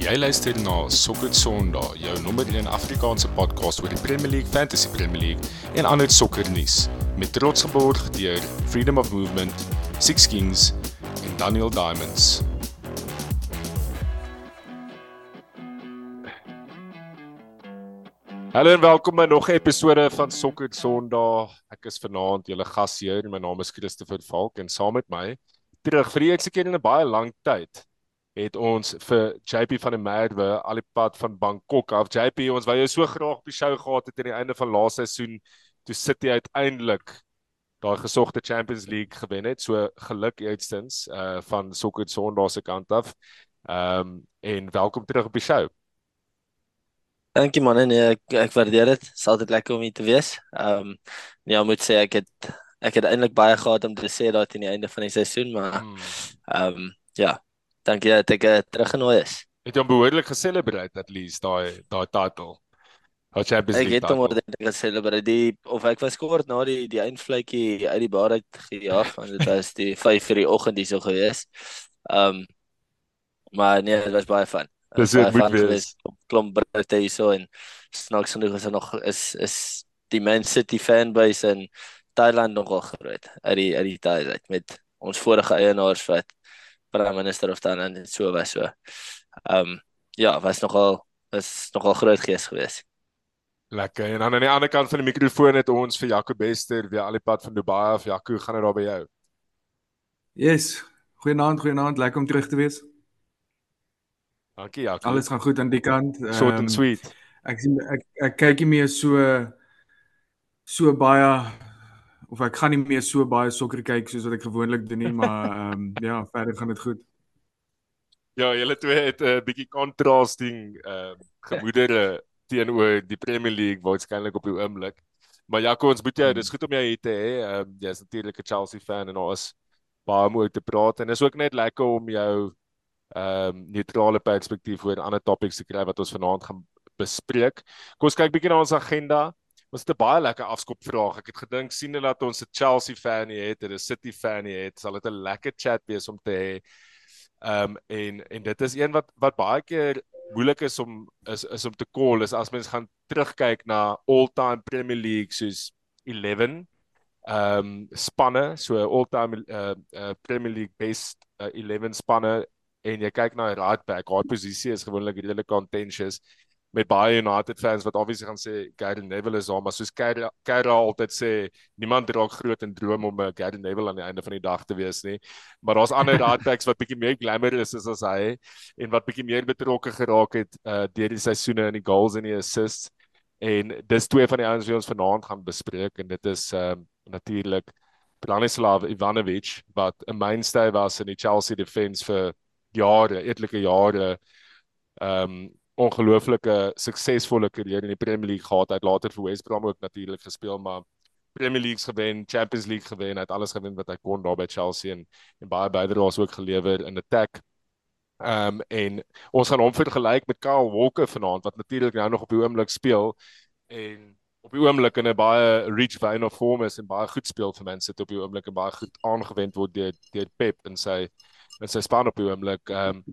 Jy luister na Sokker Sondag, jou nommer 1 Afrikaanse podcast oor die Premier League, Fantasy Premier League en ander sokkernuus met trots geborg deur Freedom of Movement, Six Kings en Daniel Diamonds. Hallo en welkom by nog 'n episode van Sokker Sondag. Ek is vanaand julle gasheer. My naam is Christopher Falk en saam met my terug vir die eerste keer in 'n baie lang tyd het ons vir JP van der Merwe al die pad van Bangkok af. JP, ons wou jou so graag op die show gehad het aan die einde van laaste seisoen toe City uiteindelik daai gesogte Champions League gewen het. So geluk eerstens uh van Soccer Sondag se kant af. Ehm um, en welkom terug op die show. Dankie man, nee, ek ek waardeer dit. Dit is altyd lekker om hier te wees. Ehm um, ja, moet sê ek het ek het eintlik baie gehad om te sê dat aan die einde van die seisoen, maar hmm. ehm um, ja, Dankie dat ek uh, teruggenooi is. Het jy behoorlik geselebreit at least daai daai title? Wat jy besig het. Ek het hom ordentlik geselebreit die of ek was kort na die die eindvletjie uit die bar uit gejaag want dit was die 5 vir die oggend hier so gewees. Ehm um, maar nee, dit was baie fun. Dis dit moet wees. Klomp birthday so en snaaks genoeg is er nog is is die Man City fanbase in Thailand nogal groot uit die uit die tyd uit met ons vorige eienaars wat prime minister of dan en so was so. Ehm um, ja, was nogal is nogal groot gees geweest. Lekker. En dan aan die ander kant van die mikrofoon het ons vir Jaco Bester weer al die pad van Dubai af. Jaco, gaan dit daar by jou? Yes. Goeienaand, goeienaand. Lekker om terug te wees. Dankie, Jaco. Alles gaan goed aan die kant. Short um, and sweet. Ek sien ek ek kyk nie meer so so baie of ek gaan nie meer so baie sokker kyk soos wat ek gewoonlik doen nie, maar ehm um, ja, verder gaan dit goed. Ja, julle twee het 'n uh, bietjie contrasting ehm uh, gemoedere teenoor die Premier League waarskynlik op die oomblik. Maar ja, kom ons moet jou, dis goed om jou hier te hê. Ehm um, jy's natuurlik 'n Chelsea fan en ons baie mooi te praat en dis ook net lekker om jou ehm um, neutrale perspektief oor ander topics te kry wat ons vanaand gaan bespreek. Kom ons kyk bietjie na ons agenda. Was dit 'n baie lekker afskop vraag. Ek het gedink sien hulle dat ons 'n Chelsea fan hier het en 'n City fan hier het, sal dit 'n lekker chat wees om te hê. Ehm um, en en dit is een wat wat baie keer moeilik is om is is om te call is as mens gaan terugkyk na all-time Premier League soos 11 ehm um, spanne, so all-time uh, uh, Premier League best uh, 11 spanne en jy kyk na die right back, haar posisie is gewoonlik redelik contentious met baie United fans wat obviously gaan sê Gary Neville is daar, maar soos Gary altyd sê, niemand raak groot en droom om 'n uh, Gary Neville aan die einde van die dag te wees nie. Maar daar's ander hardbacks wat bietjie meer glamorous is as hy en wat bietjie meer betrokke geraak het uh deur die seisoene in die goals en die assists. En dis twee van die ouens wat ons vanaand gaan bespreek en dit is um natuurlik Branislav Ivanovic wat 'n mainstay was in die Chelsea defense vir jare, etlike jare. Um ongelooflike suksesvolle karier in die Premier League gehad. Hy het later vir West Brom ook natuurlik gespeel, maar Premier League gewen, Champions League gewen, hy het alles gewen wat hy kon daar by Chelsea en en baie bydraes ook gelewer in attack. Ehm um, en ons gaan hom vergelyk met Kyle Walker vanaand wat natuurlik nou nog op die oomblik speel en op die oomblik in 'n baie rich vein of form is en baie goed speel vir mense op die oomblik baie goed aangewend word deur deur Pep en sy en sy span op die oomblik. Ehm um,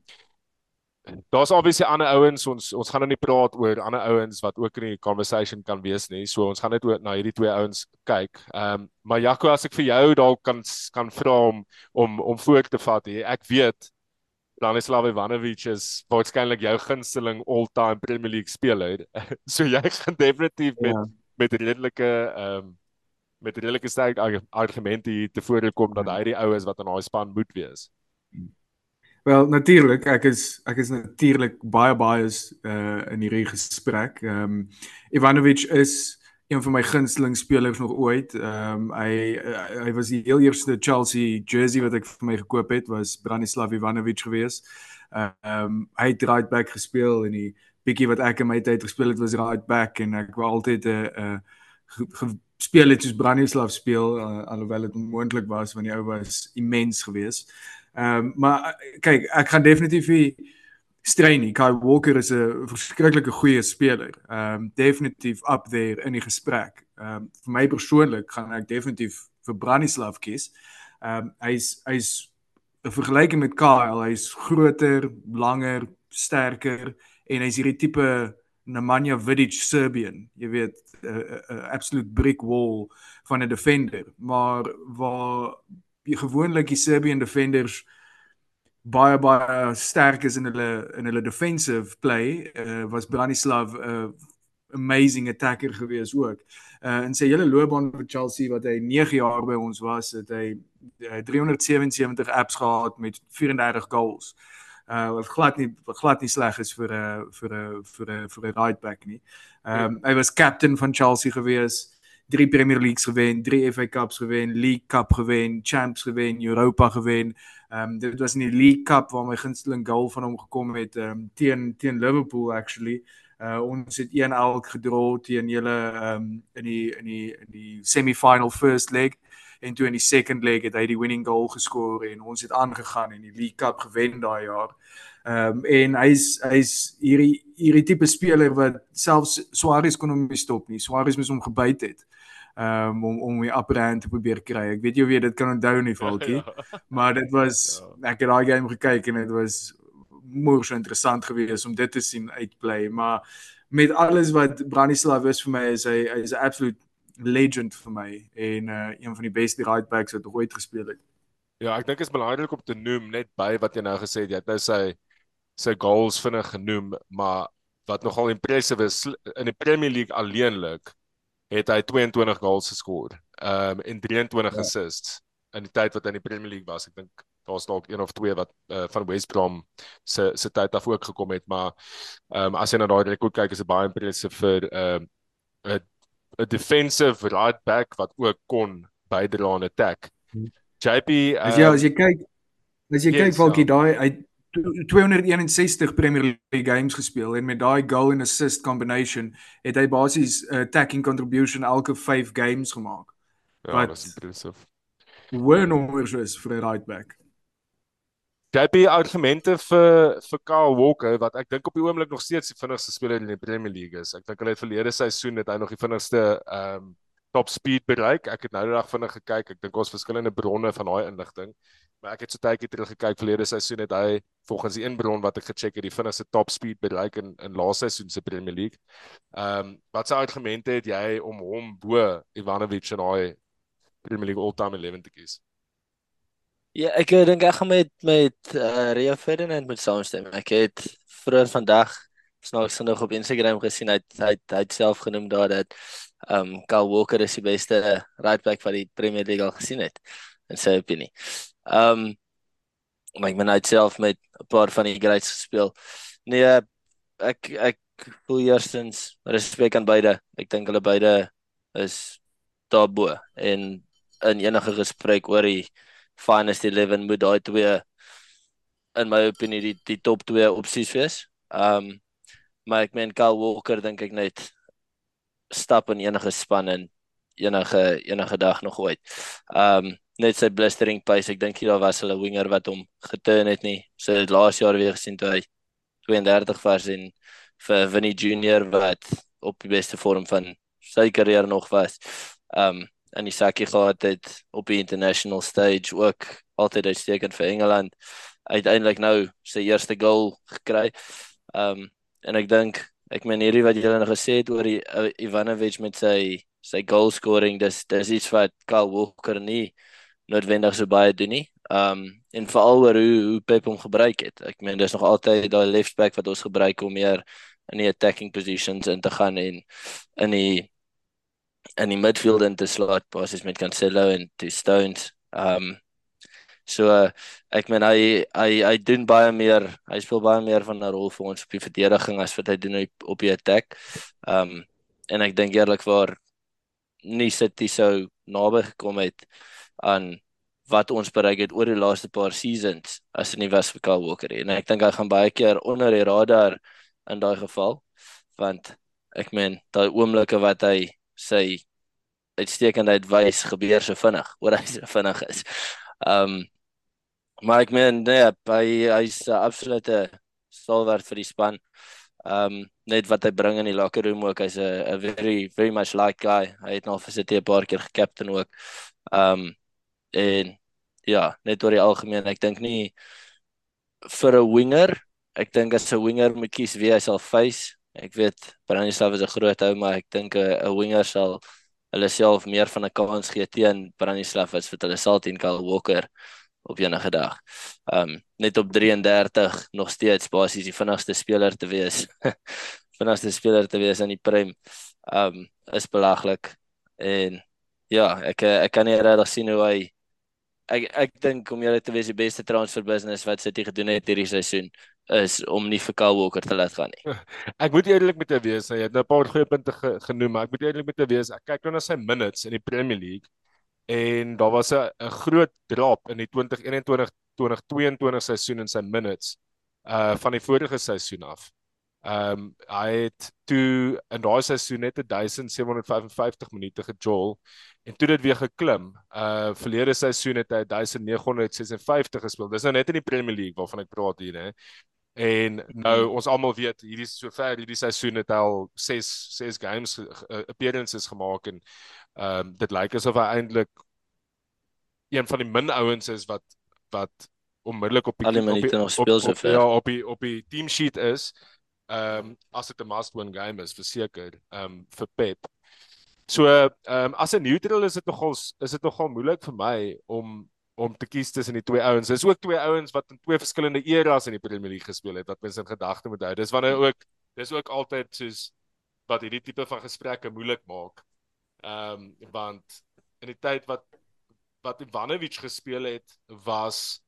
daar's obviously ander ouens ons ons gaan nou nie praat oor ander ouens wat ook in die conversation kan wees nie. So ons gaan net oor na hierdie twee ouens kyk. Ehm um, maar Jaco as ek vir jou dalk kan kan vra om om om voor te vat hier. Ek weet Branislav Ivanovic is waarskynlik jou gunsteling all-time Premier League speler. so jy gaan definitief met ja. met redelike ehm um, met redelike sterk argumente hier te voorkom dat hy die ou is wat in daai span moet wees. Wel natuurlik, ek is ek is natuurlik baie baie is uh in hierdie gesprek. Ehm um, Ivanovic is een van my gunsteling spelers nog ooit. Ehm um, hy hy was die heel eerste Chelsea jersey wat ek vir my gekoop het was Branislav Ivanovic gewees. Ehm um, hy het right back gespeel en die bietjie wat ek in my tyd gespeel het was right back en ek wou altyd 'n uh, uh, speel het soos Branislav speel uh, alhoewel dit moontlik was want die ou was immens geweest. Ehm um, maar eh, kyk, ek gaan definitief nie strei nie. Kai Walker is 'n verskriklike goeie speler. Ehm um, definitief up there in die gesprek. Ehm um, vir my persoonlik gaan ek definitief vir Branislav kies. Ehm um, hy's hy's 'n vergelyking met Kyle, hy's groter, langer, sterker en hy's hierdie tipe Nemanja Vidic Serbian. Jy weet, 'n uh, uh, absolute brick wall van 'n defender, maar waar gewoonlik die Serbian defenders baie baie sterk is in hulle in hulle defensive play, uh, was Branislav 'n uh, amazing attacker gewees ook. Uh en sy hele loopbaan vir Chelsea wat hy 9 jaar by ons was, het hy uh, 377 apps gehad met 34 goals. Uh wat glad nie glad nie sleg is vir 'n vir 'n vir 'n vir 'n right back nie. Ehm um, hy was captain van Chelsea gewees. Drie Premier Leagues gewen, drie FA Cups gewen, League Cup gewen, Champs gewen, Europa gewen. Ehm um, dit was in die League Cup waar my gunsteling goal van hom gekom het ehm um, teen teen Liverpool actually. Uh ons het 1-1 gedra teen julle um in die in die in die semi-final first leg en toe in die second leg het hy die winning goal geskoor en ons het aangegaan en die League Cup gewen daai jaar. Um en hy's hy's hierdie hierdie tipe speler wat selfs Suarez kon hom nie stop nie. Suarez moes hom gebyt het. Um om om die upper hand te probeer kry. Ek weet jy weet dit kan onthou nie Falkie. Ja. Maar dit was ja. ek het daai game gekyk en dit was moeë interessant gewees om dit te sien uitbly, maar met alles wat Branislav is vir my is hy hy is 'n absolute legend vir my en uh, een van die beste right backs wat ooit gespeel het. Ja, ek dink is belangrik om te noem net by wat jy nou gesê het, jy het nou sy sy goals vinnig genoem, maar wat nogal impressive is in die Premier League alleenlik het hy 22 goals geskoor. Ehm um, en 23 ja. assists in die tyd wat hy in die Premier League was. Ek dink daar's dalk een of twee wat uh, van West Brom se se tyd af ook gekom het, maar ehm um, as jy na daai rekord kyk is dit baie impressive vir ehm uh, 'n 'n defensive right back wat ook kon bydra aan attack. JP uh, as jy as jy kyk as jy yes, kyk Falkie ja. daai hy 261 Premier League games gespeel en met daai goal and assist combination het hy basies 'n uh, attacking contribution elke 5 games gemaak. Ja, dit is impressive. Hoe nou is vir 'n right back? JP argumente vir vir Kyle Walker wat ek dink op die oomblik nog steeds die vinnigste speler in die Premier League is. Ek dink hulle het verlede seisoen het hy nog die vinnigste ehm um, top speed bereik. Ek het nou net vinnig gekyk. Ek dink ons verskillende bronne van daai inligting. Maar ek het so tydjie terug gekyk verlede seisoen het hy volgens die een bron wat ek gecheck het die vinnigste top speed bereik in in laaste seisoen se Premier League. Ehm um, wat se argumente het jy om hom bo Ivanovic en hy Premier League all-time 11 te kies? Ja, ek dink ek gaan met met uh, Rio Ferdinand met saamstem. Ek het vroeër vandag snaaks genoeg op Instagram gesien hy hy hy self genoem daar dat um Kyle Walker is die beste right back wat die Premier League al gesien het in sy opinie. Um maar ek ben hy self met 'n paar van die greats gespeel. Nee, ek ek voel eerstens respek aan beide. Ek dink hulle beide is daarbo en in enige gesprek oor die finest 11 moet daai twee in my opinie die die top 2 opsies wees. Um maar ek meen Kyle Walker dink ek net stap in enige span in enige enige dag nog ooit. Um net sy blistering pace, ek dink hier was hulle winger wat hom geturn het nie. So het laas jaar weer gesien toe hy 32 was en vir Vinny Junior wat op die beste vorm van sy karier nog was. Um in die sakkie gehad het op die international stage ook altyd uitstekend vir Engeland uiteindelik nou sy eerste goal gekry. Um en ek dink ek meen hierdie wat julle nou gesê het oor die uh, Ivanovic met sy sy goal scoring dis dis iets wat Kyle Walker nie noodwendig so baie doen nie. Um en veral oor hoe hoe Pep hom gebruik het. Ek meen dis nog altyd daai left back wat ons gebruik om meer in die attacking positions in te gaan en in die in die midfield in te slaat basies met Cancelo en die Stones. Um so uh, ek meen hy hy hy doen baie meer. Hy speel baie meer van 'n rol vir ons op die verdediging as wat hy doen op die attack. Um en ek dink eerlikwaar nie City sou naby gekom het aan wat ons bereik het oor die laaste paar seasons as in die Wes-Kaap Walker. En ek dink hy gaan baie keer onder die radar in daai geval want ek meen daai oomblikke wat hy sy uitstekendheid wys gebeur so vinnig oor hy so vinnig is. Um maar ek meen nee, hy hy's 'n absolute stalwart vir die span. Um net wat hy bring in die locker room ook, hy's 'n very very much like guy. Hy het nou vir sy 'n paar keer gekaptein ook. Um en ja, net oor die algemeen, ek dink nie vir 'n winger, ek dink as 'n winger moet kies wie hy sal face. Ek weet Branislav is 'n groot ou, maar ek dink 'n winger sal hulle self meer van 'n kans gee teen Branislav as wat hulle sal teen Kyle Walker op enige dag. Um net op 33 nog steeds basies die vinnigste speler te wees. vinnigste speler te wees in die Prem. Um is belaglik en ja, ek ek kan nie regtig sien hoe hy ek ek dink om julle te wees die beste transfer business wat City gedoen het hierdie seisoen is om nie vir Kyle Walker te laat gaan nie. Ek moet eerlik met jou wees, jy het nou 'n paar goeie punte ge, genoem, maar ek moet eerlik met jou wees, ek kyk nou na sy minutes in die Premier League en daar was 'n 'n groot drop in die 2021 2022 seisoen in sy minutes uh van die vorige seisoen af. Ehm um, hy het toe in daai seisoen net 1755 minute gejol en toe dit weer geklim. Uh verlede seisoen het hy 1956 gespeel. Dis nou net in die Premier League waarvan ek praat hier, hè. En nou mhm. ons almal weet hierdie sover hierdie seisoen het hy al 6 6 games uh, appearances gemaak en Ehm um, dit lyk asof hy eintlik een van die min ouens is wat wat onmiddellik op die op die, op, op, op, ja, op die op die team sheet is. Ehm um, as dit 'n must win game is verseker ehm um, vir Pep. So ehm um, as 'n neutral is dit nogal is dit nogal moeilik vir my om om te kies tussen die twee ouens. Dis ook twee ouens wat in twee verskillende eras in die Premier League gespeel het wat mense in gedagte moet hou. Dis wanneer ook dis ook altyd soos wat hierdie tipe van gesprekke moeilik maak. Ehm um, want in die tyd wat wat Ivanovic gespeel het was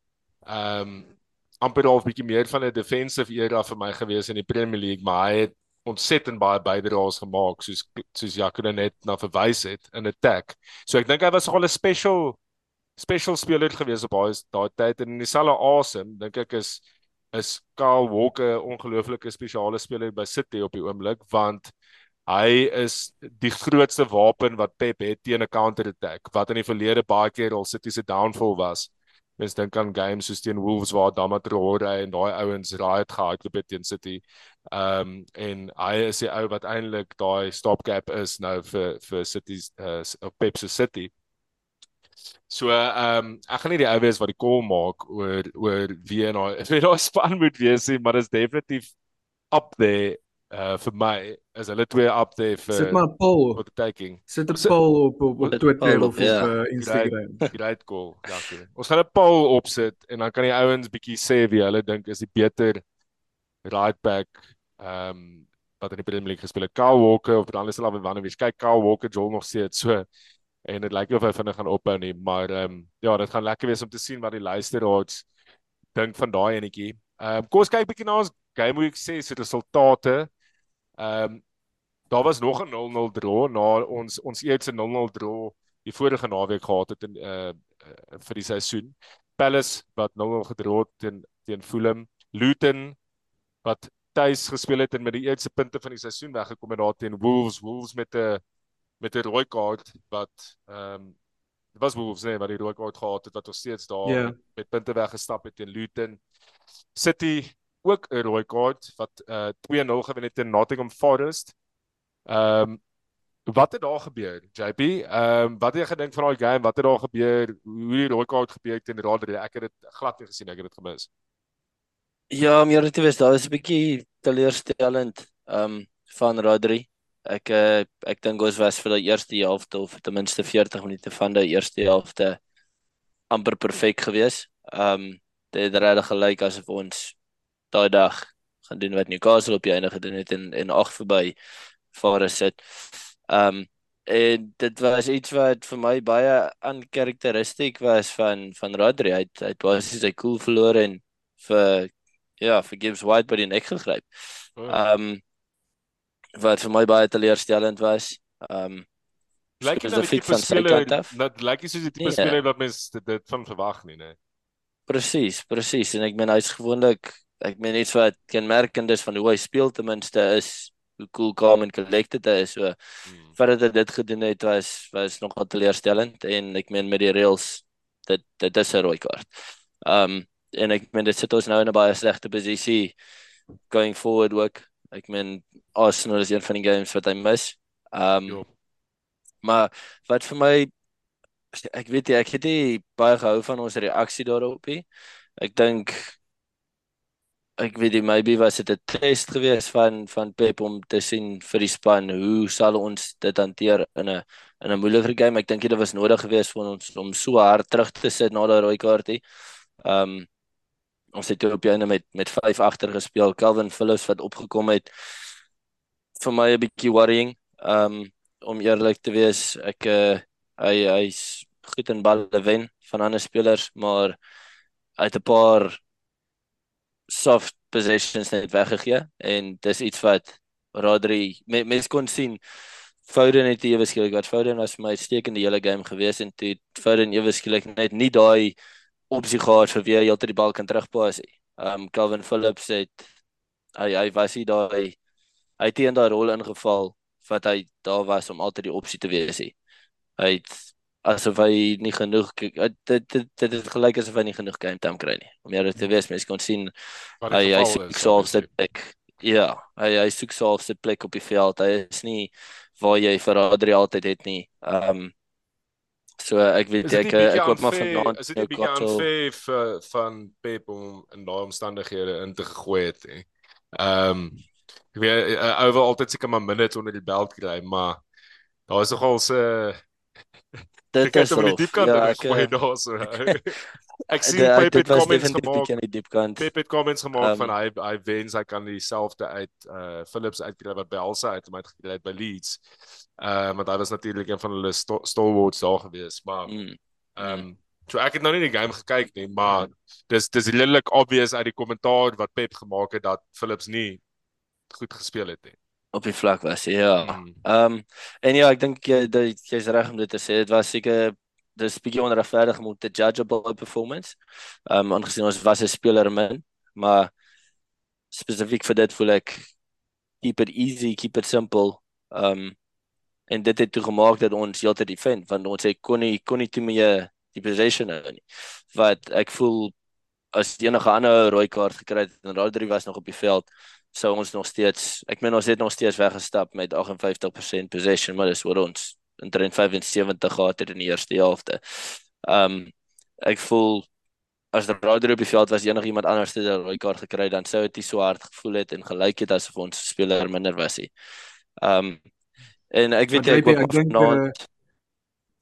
ehm um, amper half bietjie meer van 'n defensive era vir my gewees in die Premier League, maar hy het ontsettend baie bydraes gemaak soos soos Jacques net na verwys het in attack. So ek dink hy was nogal 'n special special speler gewees op daai daai tyd en in dieselfde asem dink ek is is Kyle Walker 'n ongelooflike spesiale speler by City op die oomblik want hy is die grootste wapen wat Pep het teen 'n counter attack wat in die verlede baie keer al City se downfall was. Mens dink aan games soos teen Wolves waar Dama Traore en daai ouens raai het gehad op teen City. Ehm um, en hy is die ou wat eintlik daai stopgap is nou vir vir City's uh, Pep se City. So ehm um, ek gaan nie die ou wees wat die call maak oor oor wie en hy wie daai span moet wees maar dit is definitief up there uh vir my is hulle twee up there vir Sit maar poll for the taking. Sit 'n poll op op, op Twitter of op yeah. uh, Instagram. Great, great goal. Dankie. Ons gaan 'n poll opsit en dan kan die ouens bietjie sê wie hulle dink is die beter right back um wat in die Premier League gespeel het. Kyle Walker of dan is hulle van wanneer wie kyk Kyle Walker jol nog steeds so en dit lyk of hy vinnig gaan ophou nie, maar um ja, dit gaan lekker wees om te sien wat die luisteraars dink van daai enetjie. Um kom ons kyk bietjie na ons game week 6 resultate. Ehm um, daar was nog 'n 0-0 draw na ons ons eerste 0-0 draw die vorige naweek gehad het in uh, uh vir die seisoen. Palace wat 0-0 gedraw het teen teen Fulham, Luton wat tuis gespeel het en met die eerste punte van die seisoen weggekom het daar teen Wolves, Wolves met 'n met 'n rooi kaart wat ehm um, dit was Wolves nee, wat die rooi kaart gehad het wat nog steeds daar yeah. Ja. met punte weggestap het teen Luton. City ook 'n rooi kaart wat uh eh, 2-0 gewen het teen Nottingham Forest. Ehm um, wat het daar gebeur? JP, ehm um, wat het jy gedink van daai game? Wat het daar gebeur? Hoe die rooi kaart gebeur teen Rodri? Ek het dit glad nie gesien, ek het dit gemis. Ja, meer net wees, daar was 'n bietjie teleurstellend ehm um, van Rodri. Ek uh, ek dink ons was vir die eerste helfte of ten minste 40 minute van die eerste helfte amper perfek geweest. Ehm um, dit het regtig gelyk asof ons daai dag gaan doen wat Newcastle op die einde gedoen het en en ag verby Forest sit. Um, en dit was iets wat vir my baie onkarakteristiek was van van Rodri. Hy het, hy het basies sy cool verloor en vir ja, vir Gibbs White by die nek gegryp. Um, wat vir my baie teleurstellend was. Um, Lyk dit hy van sy kant af. Dat lyk soos die tipe yeah. speler wat mens dit, dit van verwag nie, né? Presies, presies en ek meen hy's gewoonlik ek meen iets wat kenmerkend is van hoe hy speel ten minste is hoe cool calm en collected hy is so hmm. voordat hy dit gedoen het was was nogal teleurstellend en ek meen met die reels dit dit is 'n rooi kaart. Um en ek meen dit sit ons nou in 'n baie slegte posisie going forward ook. Ek meen Arsenal is een van die games wat hy mis. Um jo. maar wat vir my ek weet jy, ek het nie baie gehou van ons reaksie daarop nie. Ek dink ek weet nie maybe was dit 'n test gewees van van Pep om te sien vir die span hoe sal ons dit hanteer in 'n in 'n moeilike game. Ek dink dit was nodig geweest vir ons om so hard terug te sit na daai rooi kaartie. Um ons het op die einde met met 5 agter gespeel. Calvin Phillips wat opgekom het vir my 'n bietjie worrying. Um om eerlik te wees, ek uh, hy hy's goed in balle wen van ander spelers, maar het 'n paar soft possessions net weggegee en dis iets wat Rodri mense kon sien Foden het ewe skielik wat Foden was vir my uitstekende hele game gewees en toe Foden ewe skielik net nie daai opsie gehad vir wie hy altyd die bal kan terugpas nie. Um Calvin Phillips het hy hy was hy daai hy het in daai rol ingeval wat hy daar was om altyd die opsie te wees. Hy het asof hy nie genoeg dit dit dit het gelyk asof hy nie genoeg game time kry nie. Om jy te wees, mens kon sien hy hy soek selfs dit plek. Ja, hy hy soek selfs dit plek op die veld. Hy is nie waar jy vir Adri altyd het nie. Ehm um, so ek weet ek ek koop maar vanaand is dit 'n bietjie unfair vir van Pep om in daai omstandighede in te gegooi het. Ehm um, ek weet hy wou altyd seker maar minutes onder die belt kry, maar daar is nogal se dit is op die diep kant ja, gooi daar so. ek sien Pep het comments gemaak. Pep het comments gemaak um, van hy hy wens hy kan dieselfde uit uh Philips uitkry wat by Alsa uit hom uitgekry het by Leeds. Uh want hy was natuurlik een van hulle st stalwarts daar gewees, maar mm, ehm um, so ek het nou nie die game gekyk nie, maar dis dis redelik obvious uit die kommentaar wat Pep gemaak het dat Philips nie goed gespeel het nie op die vlak was. Ja. Mm. Ehm um, en ja, ek dink jy jy's reg om dit te sê. Dit was seker dis bietjie onregverdig om te judge op 'n performance. Ehm um, aangesien ons was 'n speler min, maar spesifiek vir dit voel ek keep it easy, keep it simple. Ehm um, en dit het toe gemaak dat ons heeltyd defend want ons sê kon nie kon nie toe meer die position nou nie. Wat ek voel as enige ander rooi kaart gekry het en Rodri was nog op die veld sou ons nog steeds ek meen ons het nog steeds weggestap met 58% possession maar dis oor ons in 75 gehad het in die eerste helfte. Um ek voel as die Rodri op die veld was enige iemand anders het 'n rooi kaart gekry dan sou dit nie so hard gevoel het en gelyk het asof ons speler minder was nie. Um en ek weet jy ek ek dink uh,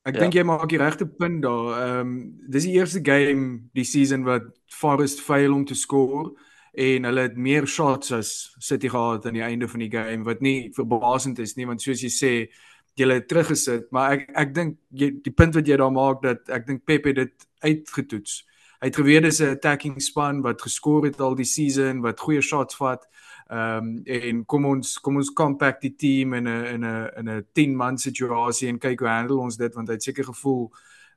ek ja. dink jy maak die regte punt daar. Um dis die eerste game die season wat Forest fail om te score en hulle het meer shots as City gehad aan die einde van die game wat nie verbasend is nie want soos jy sê jy het teruggesit maar ek ek dink die punt wat jy daar maak dat ek dink Pep het dit uitgetoets. Hy het geweet dis 'n attacking span wat geskor het al die season wat goeie shots vat. Ehm um, en kom ons kom ons compact die team in 'n in 'n in 'n 10 man situasie en kyk hoe handle ons dit want hy het seker gevoel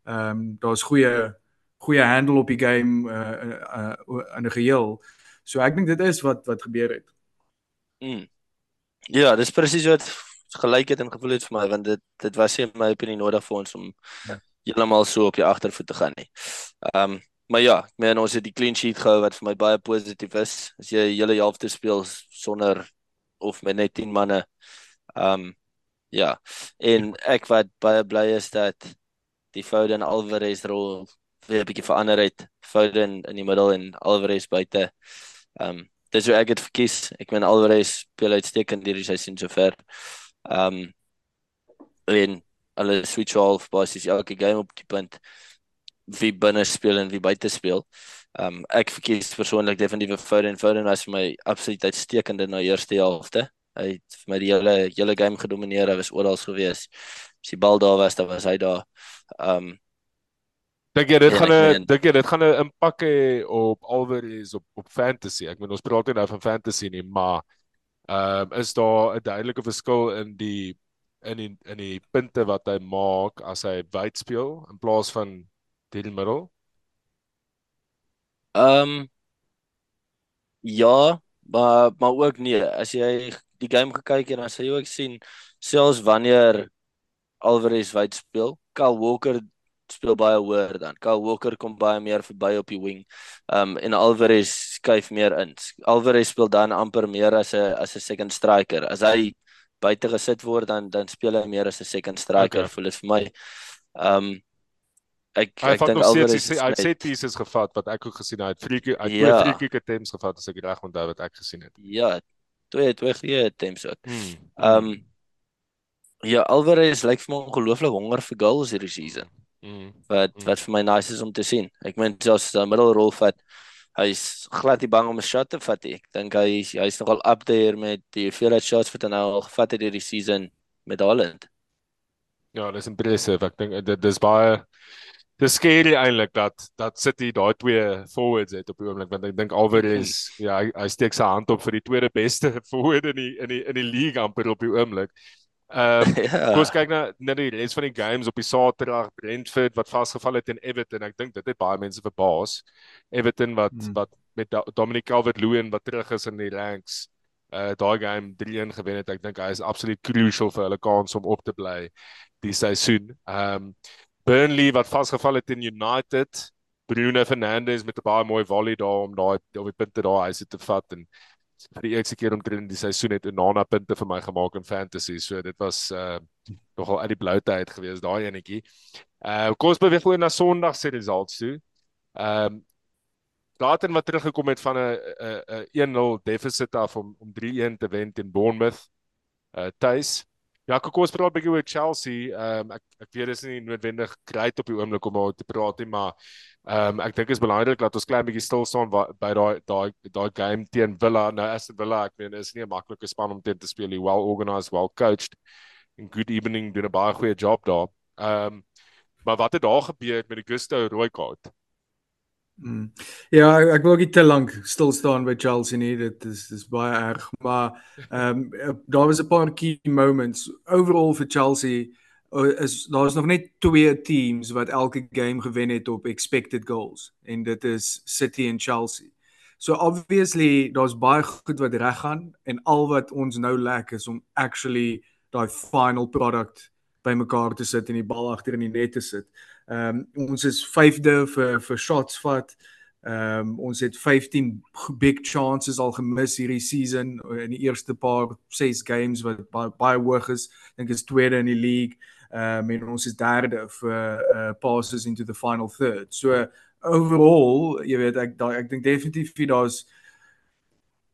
ehm um, daar's goeie goeie handle op die game uh, uh, uh, in 'n geheel. So ek dink dit is wat wat gebeur het. Mm. Ja, dis presies wat gelyk het en gevoel het vir my want dit dit was nie my opinie nodig vir ons om ja. heeltemal so op die agtervoet te gaan nie. Ehm um, maar ja, ek meen ons het die clean sheet gehou wat vir my baie positief is. As jy hele helfte speel sonder of met net 10 manne. Ehm um, ja. En ek wat baie bly is dat die Foden Alvarez rol weer 'n bietjie verander het. Foden in die middel en Alvarez buite. Ehm um, dis hoe ek dit verkies. Ek meen Alvarez speel uitstekend hierdie seisoen sover. Ehm um, en hulle switch off basies elke game op die punt wie binne speel en wie buite speel. Ehm um, ek verkies persoonlik definitief Foden. Foden was vir my absoluut uitstekend in die eerste helfte. Hy het vir my die hele hele game gedomeineer. Hy was oral gewees. As die bal daar was, dan was hy daar. Ehm um, Dink jy dit ja, gaan 'n dink jy dit gaan 'n impak hê op Alvarez op op fantasy? Ek bedoel ons praat nie nou van fantasy nie, maar ehm um, is daar 'n duidelike verskil in die in die in die punte wat hy maak as hy wyd speel in plaas van die middel? Ehm um, ja, maar maar ook nee, as jy die game gekyk en dan sê jy ook sien selfs wanneer Alvarez wyd speel, Kyle Walker speel baie hoër dan. Kyle Walker kom baie meer verby op die wing. Um en Alvarez skuif meer in. Alvarez speel dan amper meer as 'n as 'n second striker. As hy buite gesit word dan dan speel hy meer as 'n second striker okay. vir vir my. Um ek Hy ek het dink Alvarez steeds is hy het set pieces gevat wat ek ook gesien het. Hy het free kick- hy het Ja. twee free kick attempts gevat as ek reg onthou wat ek gesien het. Ja, twee twee goeie attempts ook. Hmm. Um, ja, Alvarez lyk vir my ongelooflik honger vir goals hierdie season. Hmm. Wat Mm. wat vir my nice is om te sien. Ek meen hy 'n middelrol vat, hy's glad nie bang om 'n shot te vat nie. Ek dink hy hy's nogal up there met die hoeveelheid shots wat hy nou al gevat het hierdie season met Holland. Ja, dis impressive. Ek dink dit dis baie dis scary eintlik dat dat City daai twee forwards het op die oomblik want ek dink Alvarez ja, hy, hy steek sy hand op vir die tweede beste forward in die in die in die league amper op die oomblik. Ehm um, ja. Kom ons kyk na na die res van die games op die Saterdag Brentford wat vasgeval het teen Everton. Ek dink dit het baie mense verbaas. Everton wat Hmm. wat met Dominic Calvert-Lewin wat terug is in die ranks. Uh daai game 3-1 gewen het. Ek dink hy is absoluut crucial vir hulle kans om op te bly die seisoen. Ehm um, Burnley wat vasgeval het teen United. Bruno Fernandes met 'n baie mooi volley daar om daai op die punte daar sit te vat en vir die eerste keer omtrent die seisoen het Onana punte vir my gemaak in fantasy. So dit was uh nogal uit die blou tyd gewees daai enetjie. Uh kom ons beweeg oor na Sondag se results toe. Ehm um, Brighton wat teruggekom het van 'n 'n 'n 1-0 deficit af om om 3-1 te wen teen Bournemouth. Uh tuis. Ja, kom ons praat 'n bietjie oor Chelsea. Ehm um, ek ek weet dis nie noodwendig great op die oomblik om oor te praat nie, maar ehm um, ek dink dit is belangrik dat ons klein bietjie stil staan by daai daai daai game teen Villa. Nou Aston Villa, ek meen is nie 'n maklike span om teen te speel nie. Well organised, well coached. En good evening doen 'n baie goeie job daar. Ehm um, maar wat het daar gebeur met die Gusto rooi kaart? Mm. Ja, ek, wil nie te lank stil staan by Chelsea nie. Dit is dis baie erg, maar ehm um, daar was 'n paar key moments overall vir Chelsea. uh, Is daar's nog net twee teams wat elke game gewen het op expected goals en dit is City en Chelsea. So obviously daar's baie goed wat reg gaan en al wat ons nou lack is om actually daai final product bymekaar te sit en die bal agter in die net te sit. Ehm um, ons is 5de vir vir shots vat. Ehm um, ons het 15 big chances al gemis hierdie season in die eerste paar 6 games wat baie, baie hoog is. Dink is tweede in die league. Ehm um, en ons is derde vir uh, passes into the final third. So overall, jy weet ek daai ek dink definitief daar's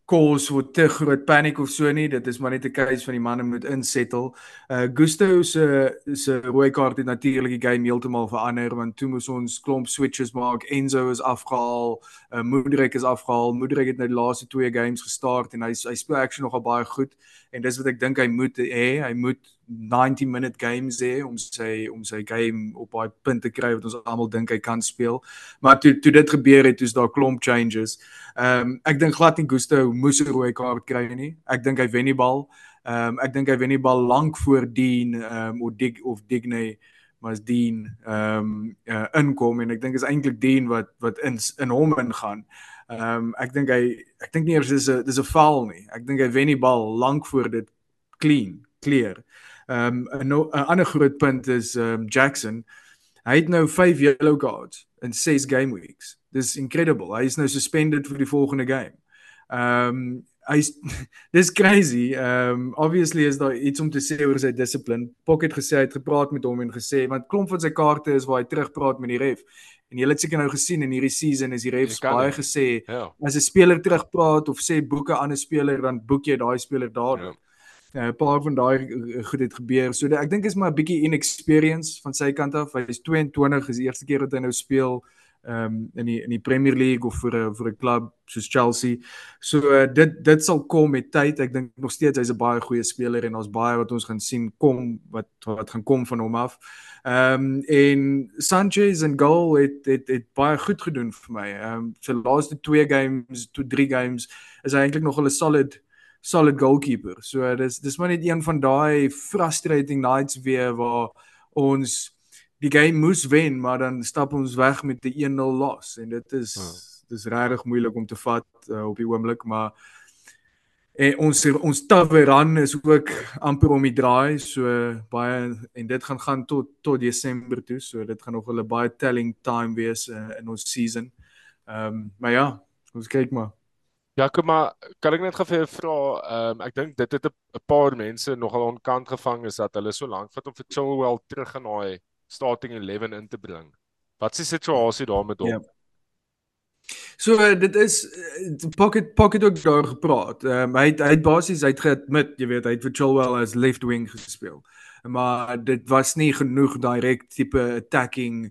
cause vir te groot paniek of so nie. Dit is maar net 'n case van die manne moet insettle. Uh Gusto se se rooi kaart het natuurlik die game heeltemal verander want toe moes ons klomp switches maak. Enzo is afgehaal, uh Mudryk is afgehaal. Mudryk het nou die laaste twee games gestart en hy hy speel actually nogal baie goed en dis wat ek dink hy moet hê. Hy moet 90 minute games hê om sy om sy game op daai punt te kry wat ons almal dink hy kan speel. Maar toe toe dit gebeur het, toe's daar klomp changes. Ehm um, ek dink glad nie Gusto moes 'n rooi kaart kry nie. Ek dink hy wen die bal. Ehm um, ek dink hy wen die bal lank voor Dean ehm um, of Dig of Digne maar as Dean ehm um, uh, inkom en ek dink is eintlik Dean wat wat in in hom ingaan. Ehm um, ek dink hy ek dink nie eers dis 'n dis 'n foul nie. Ek dink hy wen die bal lank voor dit clean, clear. Ehm um, 'n no, ander groot punt is ehm um, Jackson. Hy het nou 5 yellow cards in 6 game weeks. Dis incredible. Hy is nou suspended vir die volgende game. Ehm um, hy's dis crazy. Ehm um, obviously is daar iets om te sê oor sy dissipline. Pocket gesê hy het gepraat met hom en gesê want klomp van sy kaarte is waar hy terugpraat met die ref. En jy het seker nou gesien in hierdie season is die refs baie nie. gesê Ja. as 'n speler terugpraat of sê boeke aan 'n speler dan boek jy daai speler daar. Ja. Ja. 'n paar van daai eh, goed het gebeur. So ek dink is maar 'n bietjie inexperience van sy kant af. Hy is 22, is die eerste keer dat hy nou speel ehm um, in die in die Premier League of vir 'n vir 'n klub soos Chelsea. So uh, dit dit sal kom met tyd. Ek dink nog steeds hy's 'n baie goeie speler en daar's baie wat ons gaan sien kom wat wat gaan kom van hom af. Ehm um, en Sanchez en goal het het het baie goed gedoen vir my. Ehm um, sy laaste twee games, toe drie games is hy eintlik nog 'n solid solid goalkeeper. So dis dis maar net een van daai frustrating nights weer waar ons die game moes wen, maar dan stap ons weg met 'n 1-0 loss en dit is Ja. dis regtig moeilik om te vat uh, op die oomblik, maar en ons ons Taveran is ook amper om die draai, so baie en dit gaan gaan tot tot Desember toe, so dit gaan nog 'n baie telling time wees uh, in ons season. Ehm um, maar ja, ons kyk maar. Ja, kom maar, kan ek net gou vir jou vra, ehm ek dink dit het 'n paar mense nogal onkant gevang is dat hulle so lank vat om vir Chilwell terug in daai starting 11 in te bring. Wat is die situasie daar met hom? Ja. So dit is uh, Pocket Pocket ook daar gepraat. Ehm um, hy het hy het basies hy het geadmit, jy weet, hy het vir Chilwell as left wing gespeel. Maar dit was nie genoeg direk tipe attacking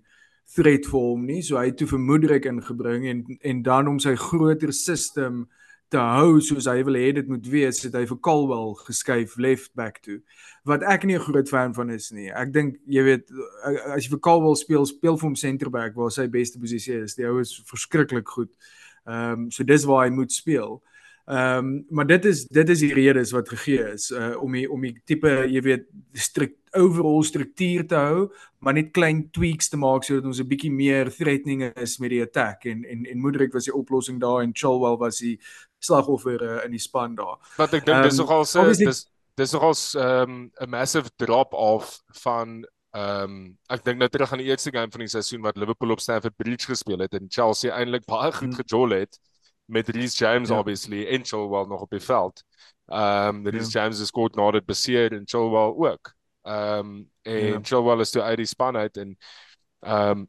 threat vir hom nie. So hy het toe vermoedelik ingebring en en dan om sy groter system te hou soos hy wil hê dit moet wees, het hy vir Colwell geskuif left back toe. Wat ek nie 'n groot fan van is nie. Ek dink jy weet as jy vir Colwell speel, speel vir hom center back waar sy beste posisie is. Die ou is verskriklik goed. Ehm um, so dis waar hy moet speel. Ehm um, maar dit is dit is die redes wat gegee is uh om die om die tipe jy weet struk overall struktuur te hou, maar net klein tweaks te maak sodat ons 'n bietjie meer threatening is met die attack en en en Modric was die oplossing daar en Chilwell was die slagoffer uh, in die span daar. Wat ek dink um, dis ehm, nogal so dis dis nogal 'n um, 'n massive drop off van ehm um, ek dink nou terug aan die eerste game van die seisoen wat Liverpool op Stamford Bridge gespeel het en Chelsea eintlik baie goed hmm. gejol het met Reece James ja. obviously en Chilwell nog op die veld. Ehm um, Reece ja. James is goed na dit beseer en Chilwell ook. Ehm um, en ja. Chilwell is toe uit die span uit en ehm um,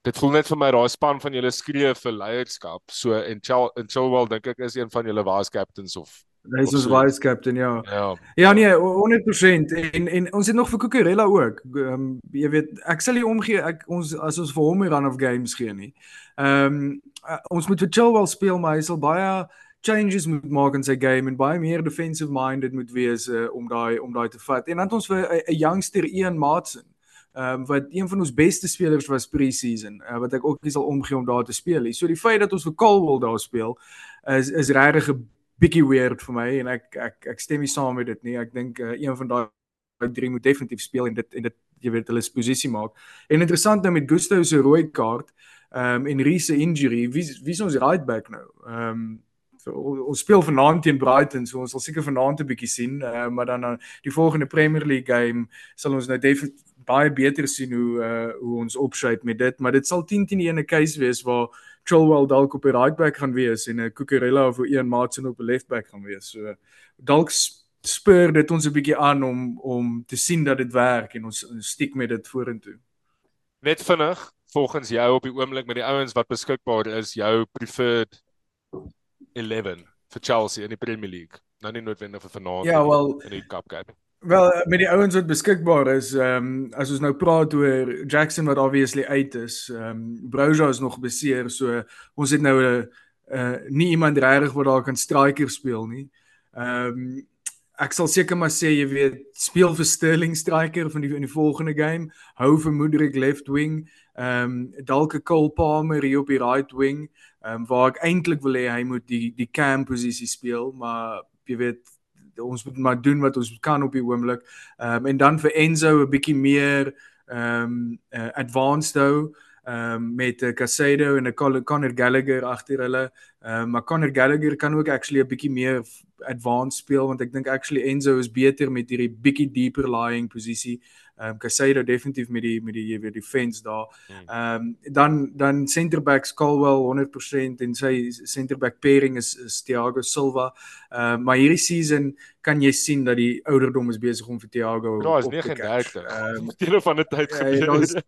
dit voel net vir my daai span van julle skree vir leierskap. So en Chil en Chilwell dink ek is een van julle vice captains of Hy is ons vice captain ja. Ja. Ja nee, 100% en en ons het nog vir Cucurella ook. Ehm um, jy weet, ek sal nie omgee ek ons as ons vir hom 'n run of games gee nie. Ehm um, uh, ons moet vir Chilwell speel, maar hy sal baie changes moet maak in sy game en baie meer defensive minded moet wees uh, om daai om daai te vat. En dan het ons vir 'n youngster Ian Matson ehm um, wat een van ons beste spelers was pre-season uh, wat ek ook nie sal omgee om daar te speel nie. So die feit dat ons vir Colwell daar speel is is regtig 'n bietjie weird vir my en ek ek ek stem nie saam met dit nie. Ek dink uh, een van daai drie moet definitief speel en dit en dit jy weet hulle posisie maak. En interessant nou met Gusto se rooi kaart ehm um, en Reese injury, wie wie is ons right back nou? Ehm um, so, ons speel vanaand teen Brighton, so ons sal seker vanaand 'n bietjie sien, uh, maar dan uh, die volgende Premier League game sal ons nou definitief baie beter sien hoe uh, hoe ons opshape met dit, maar dit sal 10 teen 1 'n case wees waar Chilwell dalk op die right back gaan wees en 'n Cucurella of Ian Maatsen op die left back gaan wees. So dalk spur dit ons 'n bietjie aan om om te sien dat dit werk en ons, ons stiek met dit vorentoe. Net vinnig volgens jou op die oomblik met die ouens wat beskikbaar is, jou preferred 11 vir Chelsea in die Premier League. Nou nie noodwendig vir vanaand ja, well, in die Cup game. Wel met die ouens wat beskikbaar is, ehm um, as ons nou praat oor Jackson wat obviously uit is, ehm um, Broja is nog beseer, so ons het nou 'n uh, uh, nie iemand regtig wat daar kan striker speel nie. Ehm um, ek sal seker maar sê jy weet speel vir Sterling striker van die in die volgende game, hou vir Modric left wing, ehm um, dalk 'n Cole Palmer hier op die right wing, ehm um, waar ek eintlik wil hê hy moet die die cam posisie speel, maar jy weet ons moet maar doen wat ons kan op die oomblik. Ehm um, en dan vir Enzo 'n bietjie meer ehm um, uh, advanced hou ehm um, met 'n uh, Casado en 'n Conor Gallagher agter hulle. Ehm um, maar Conor Gallagher kan ook actually 'n bietjie meer advanced speel want ek dink actually Enzo is beter met hierdie bietjie deeper lying posisie. Ehm um, Casado definitief met die met die jy weet die fence daar. Hmm. Ehm um, dan dan center backs Colwell 100% en sy center back pairing is, is Thiago Silva. Ehm um, maar hierdie season kan jy sien dat die ouderdom is besig om vir Thiago ja, te kyk. Ehm deel van die tyd gebeur.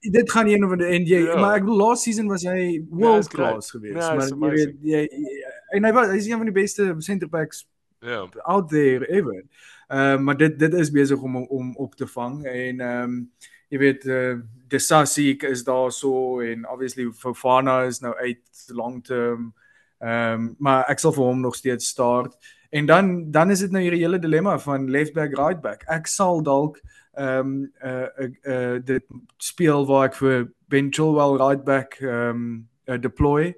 Dit gaan een van die en jy ja. maar ek bedoel last season was hy world ja, class geweest ja, maar jy weet jy, jy en hy was hy is een van die beste center backs ja yeah. out there ever. Ehm uh, maar dit dit is besig om om op te vang en ehm um, jy weet uh, De Sassi is daar so en obviously Fofana is nou uit long term. Ehm um, maar ek sal vir hom nog steeds start. En dan dan is dit nou hierdie hele dilemma van left back right back. Ek sal dalk ehm um, uh, uh uh dit speel waar ek vir Ben Chilwell right back ehm um, uh, deploy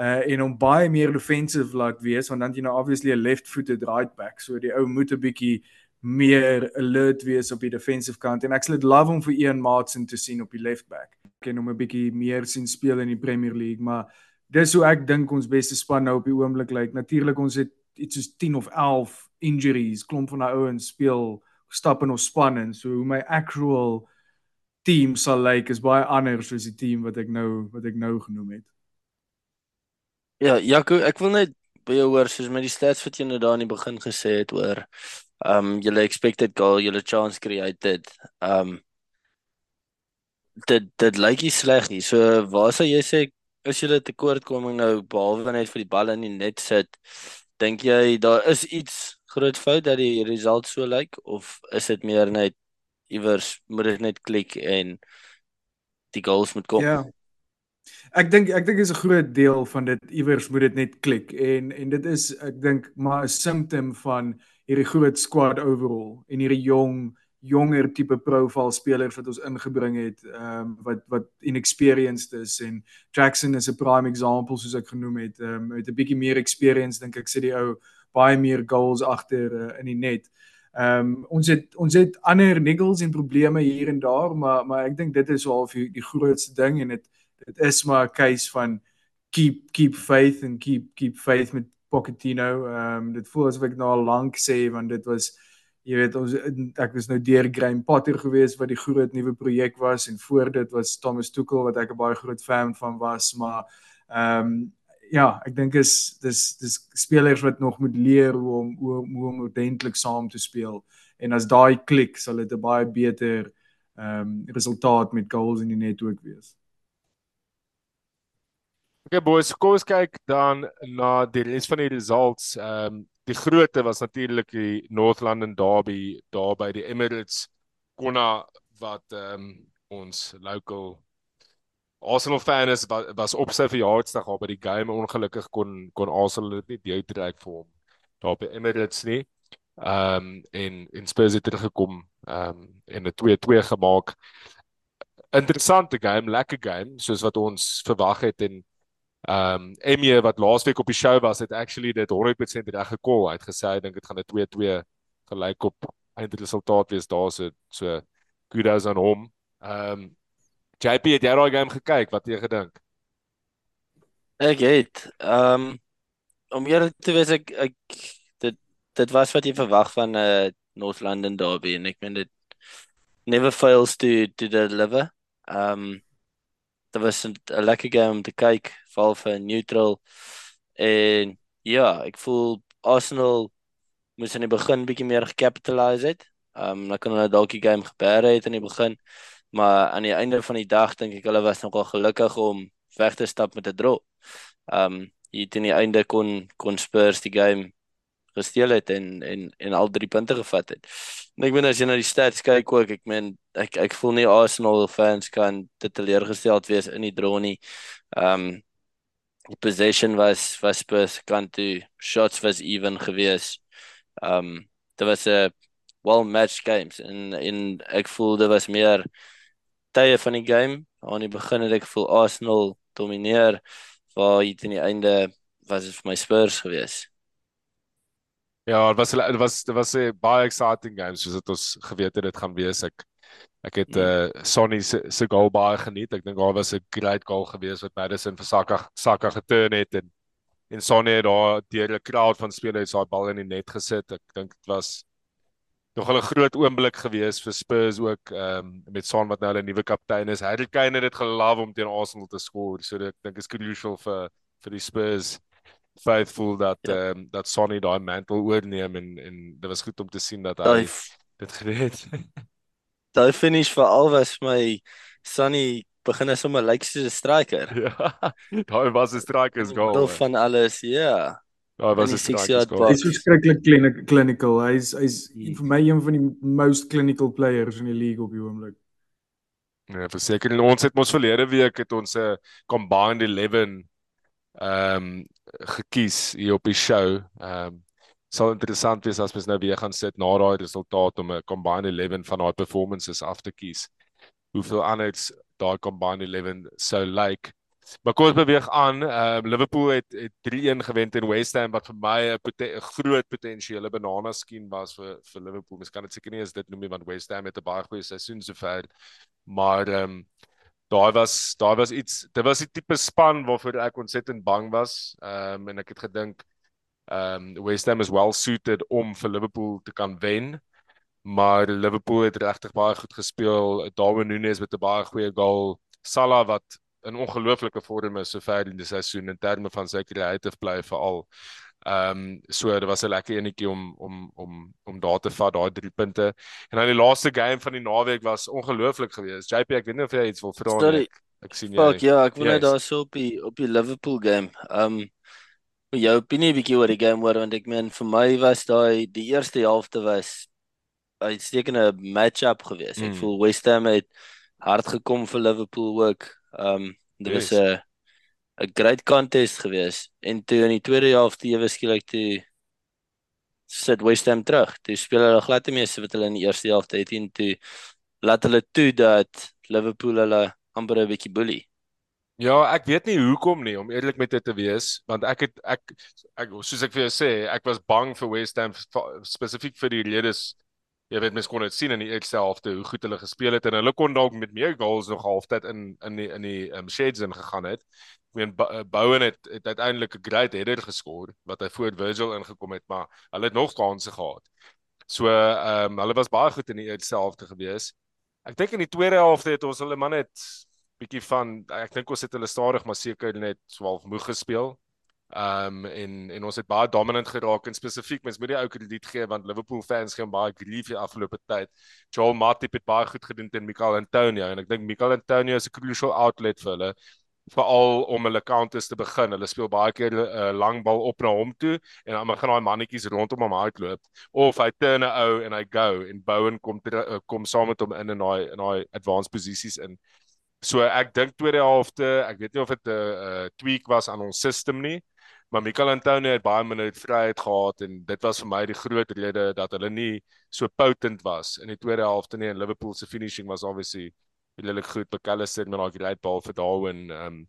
uh en om baie meer defensive laat wees want dan jy nou obviously 'n left footed right back so die ou moet 'n bietjie meer alert wees op die defensive kant en ek sal dit love om vir Ian Martin te sien op die left back ken hom 'n bietjie meer sien speel in die Premier League maar dis hoe ek dink ons beste span nou op die oomblik lyk like. natuurlik ons het iets soos 10 of 11 injuries klomp van daai ouens speel stap in ons span en so hoe my actual team sal lyk like, is baie anders as die team wat ek nou wat ek nou genoem het. Ja, Jaco, ek wil net by jou hoor soos met die stats wat jy nou daar in die begin gesê het oor um julle expected goal, julle chance created. Um dit dit lyk nie sleg nie. So waar sou jy sê jy dit tekortkoming nou behalwe net vir die bal in die net sit, dink jy daar is iets groot fout dat die result so lyk of is dit meer net iewers moet dit net klik en die goals moet kom? Ja. Ek dink ek dink is 'n groot deel van dit iewers moet dit net klik en en dit is ek dink maar 'n simptom van hierdie groot squad overall en hierdie jong jonger tipe profile spelers wat ons ingebring het ehm um, wat wat inexperienced is en Jackson is 'n prime example soos ek genoem het ehm um, met 'n bietjie meer experience dink ek sê die ou baie meer goals agter uh, in die net. Ehm um, ons het ons het ander niggles en probleme hier en daar maar maar ek dink dit is half die, die grootste ding en dit dit is maar 'n case van keep keep faith and keep keep faith met Pochettino. Ehm um, dit voel asof ek nou al lank sê want dit was jy weet ons ek was nou deur Graham Potter gewees wat die groot nuwe projek was en voor dit was Thomas Tuchel wat ek 'n baie groot fan van was maar ehm um, ja ek dink is dis dis spelers wat nog moet leer hoe om hoe, hoe om ordentlik saam te speel en as daai klik sal dit 'n baie beter ehm um, resultaat met goals in die net ook wees. Okay boys, kom ons kyk dan na die res van die results. Ehm um, die grootte was natuurlik die North London Derby daar by die Emirates Konna wat ehm um, ons local Arsenal fan is was, was op sy verjaarsdag daar by die game ongelukkig kon kon Arsenal dit nie deur trek vir hom daar by Emirates nie. Ehm um, en en Spurs het teruggekom ehm um, en 'n 2-2 gemaak. Interessante game, lekker game soos wat ons verwag het en Ehm um, Emie wat laasweek op die show was het actually dit 100% reg gekol. Hy het gesê hy dink dit gaan 'n 2-2 gelyk op eindresultaat wees daar so so kudos aan hom. Ehm um, JP het jy daai game gekyk? Wat jy gedink? Ek het ehm um, om eerlik te wees ek ek dit dit was wat jy verwag van 'n uh, North London derby en ek meen dit never fails to to deliver. Ehm um, dit was 'n lekker game om te kyk, val vir neutral. En ja, ek voel Arsenal moes in die begin bietjie meer gecapitalize het. Um dan kan hulle dalk die game gebeer het in die begin, maar aan die einde van die dag dink ek hulle was nogal gelukkig om weg te stap met 'n draw. Um hier teen die einde kon kon Spurs die game gesteel het en en en al drie punte gevat het. En ek meen as jy na die stats kyk ook, ek meen ek ek voel nie Arsenal fans kan dit teleurgesteld wees in die draw nie. Um die possession was was Spurs kan toe shots was even gewees. Um dit was 'n well matched games en in ek voel dit was meer tye van die game. Aan die begin het ek voel Arsenal domineer waar hier teen die einde was dit vir my Spurs gewees. Ja, dit was dit was dit was 'n baie exciting game soos dit ons geweet het dit gaan wees. Ek ek het eh uh, Sonny se se goal baie geniet. Ek dink daar was 'n great goal gewees wat Madison vir Saka Saka geturn het en en Sonny het daar deur 'n crowd van spelers daai bal in die net gesit. Ek dink dit was nog 'n groot oomblik gewees vir Spurs ook ehm um, met Son wat nou hulle nuwe kaptein is. Harry Kane het dit gelove om teen Arsenal te skoor. So ek dink is crucial vir vir die Spurs faithful dat ja. ehm ja. um, dat Sonny daai mantle oorneem en en dit was goed om te sien dat hy Dive. dit gered. daai finish vir al was my Sonny begin as sommer lyk soos 'n striker. Ja. Daai was 'n striker's goal. Deel van alles, ja. Daai was 'n striker's goal. Hy's verskriklik clinical. Hy's hy's hmm. vir my een van die most clinical players in die league op die oomblik. Ja, verseker ons het mos verlede week het ons 'n combined 11 ehm um, gekies hier op die show. Ehm um, sal interessant wees as mens nou weer gaan sit na daai resultaat om 'n combined 11 van daai performances af te kies. Hoeveel anders daai combined 11 sou lyk. Like. Maar kom ons beweeg aan. Ehm um, Liverpool het, het 3-1 gewen teen West Ham wat vir my 'n poten groot potensiële banana skien was vir vir Liverpool. Mens kan dit seker nie as dit noem nie want West Ham het 'n baie goeie seisoen sover. Maar ehm um, daai was daai was iets dit was 'n tipe span waarvoor ek ontsettend bang was ehm um, en ek het gedink ehm um, West Ham is well suited om vir Liverpool te kan wen maar Liverpool het regtig baie goed gespeel Darwin Núñez met 'n baie goeie goal Salah wat 'n ongelooflike vorm is sover in die seisoen in terme van sy kreatief bly veral Ehm um, so dit was 'n lekker enetjie om om om om daar te vat daai 3 punte. En dan die laaste game van die naweek was ongelooflik geweest. JP, ek weet nie of jy iets wil vra nie. Ek, ek sien jy. Fuck, ja, ek wil net daar so op die op die Liverpool game. Ehm um, jou opinie bietjie oor die game hoor want ek meen vir my was daai die eerste helfte was 'n uitstekende match-up geweest. Ek mm. voel West Ham het hard gekom vir Liverpool ook. Ehm um, dit yes. was 'n 'n great contest geweest en toe in die tweede helfte ewe skielik toe sit West Ham terug. Toe speel hulle glad die meeste wat hulle in die eerste helfte het en toe laat hulle toe dat Liverpool hulle amper 'n bietjie bully. Ja, ek weet nie hoekom nie om eerlik met dit te wees, want ek het ek ek soos ek vir jou sê, ek was bang vir West Ham spesifiek vir die redes jy weet mens kon dit sien in die eerste helfte hoe goed hulle gespeel het en hulle kon dalk met meer goals nog halftyd in in die in die um, shades in gegaan het. Ek meen eh, Bowen het, het uiteindelik 'n great header geskor wat hy voor Virgil ingekom het, maar hulle het nog kansse gehad. So ehm um, hulle was baie goed in die eerste helfte gewees. Ek dink in die tweede helfte het ons hulle man net bietjie van ek dink ons het hulle stadig maar seker net swaalf moeg gespeel. Um, en en ons het baie dominant geraak en spesifiek mens moet die ou krediet gee want Liverpool fans gee baie grief die afgelope tyd. Joel Matip het baie goed gedoen teen Mikel Antonio en ek dink Mikel Antonio is 'n crucial outlet vir hulle veral om hulle counters te begin. Hulle speel baie keer 'n uh, eh, lang bal op na hom toe en dan begin daai mannetjies rondom hom hardloop of hy turn 'n ou en hy go en Bowen kom ter, uh, kom saam met hom in in daai in daai advanced posisies in. So ek dink tweede helfte, ek weet nie of dit 'n uh, tweak was aan ons system nie, maar Mikel Antonio het baie minute vryheid gehad en dit was vir my die groot rede dat hulle nie so potent was in die tweede helfte nie en Liverpool se finishing was obviously redelik goed. McAllister met daai great ball vir Darwin um,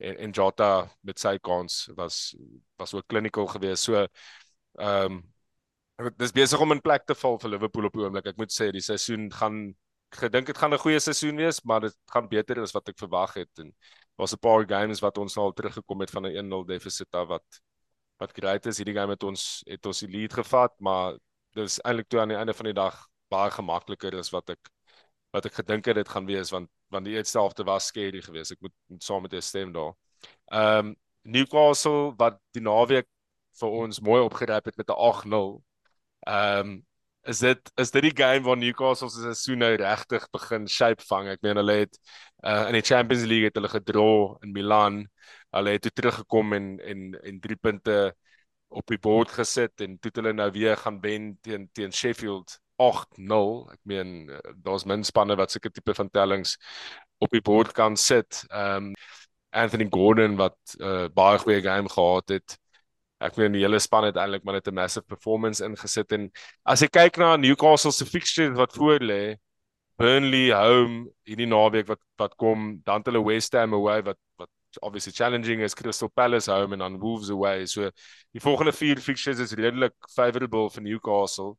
en en Jota met sy kans was was ook clinical geweest. So um, dis besig om in plek te val vir Liverpool op die oomblik. Ek moet sê die seisoen gaan gedink dit gaan 'n goeie seisoen wees, maar dit gaan beter as wat ek verwag het en daar's 'n paar games wat ons al teruggekom het van 'n 1-0 deficit af wat wat great is. Hierdie game het ons het ons die lead gevat, maar dis eintlik toe aan die einde van die dag baie gemakliker as wat ek wat ek gedink het dit gaan wees want want die eerste helfte was scary geweest. Ek moet, moet saam met jou stem daar. Ehm um, Newcastle wat die naweek vir ons mooi opgeryp het met 'n 8-0. Ehm um, is dit is dit die game waar Newcastle se seisoen nou regtig begin shape vang. Ek meen hulle het uh, in die Champions League het hulle gedraw in Milan. Hulle het toe teruggekom en en en 3 punte op die bord gesit en toe hulle nou weer gaan wen teen teen Sheffield 8-0. Ek meen uh, daar's min spanne wat sulke tipe van tellings op die bord kan sit. Ehm um, Anthony Gordon wat uh, baie goeie game gehad het ek meen die hele span het eintlik maar net 'n massive performance ingesit en as jy kyk na Newcastle se fixtures wat voor lê Burnley home hierdie naweek wat wat kom dan hulle West Ham away wat wat obviously challenging is Crystal Palace home en dan Wolves away so die volgende vier fixtures is redelik favourable vir Newcastle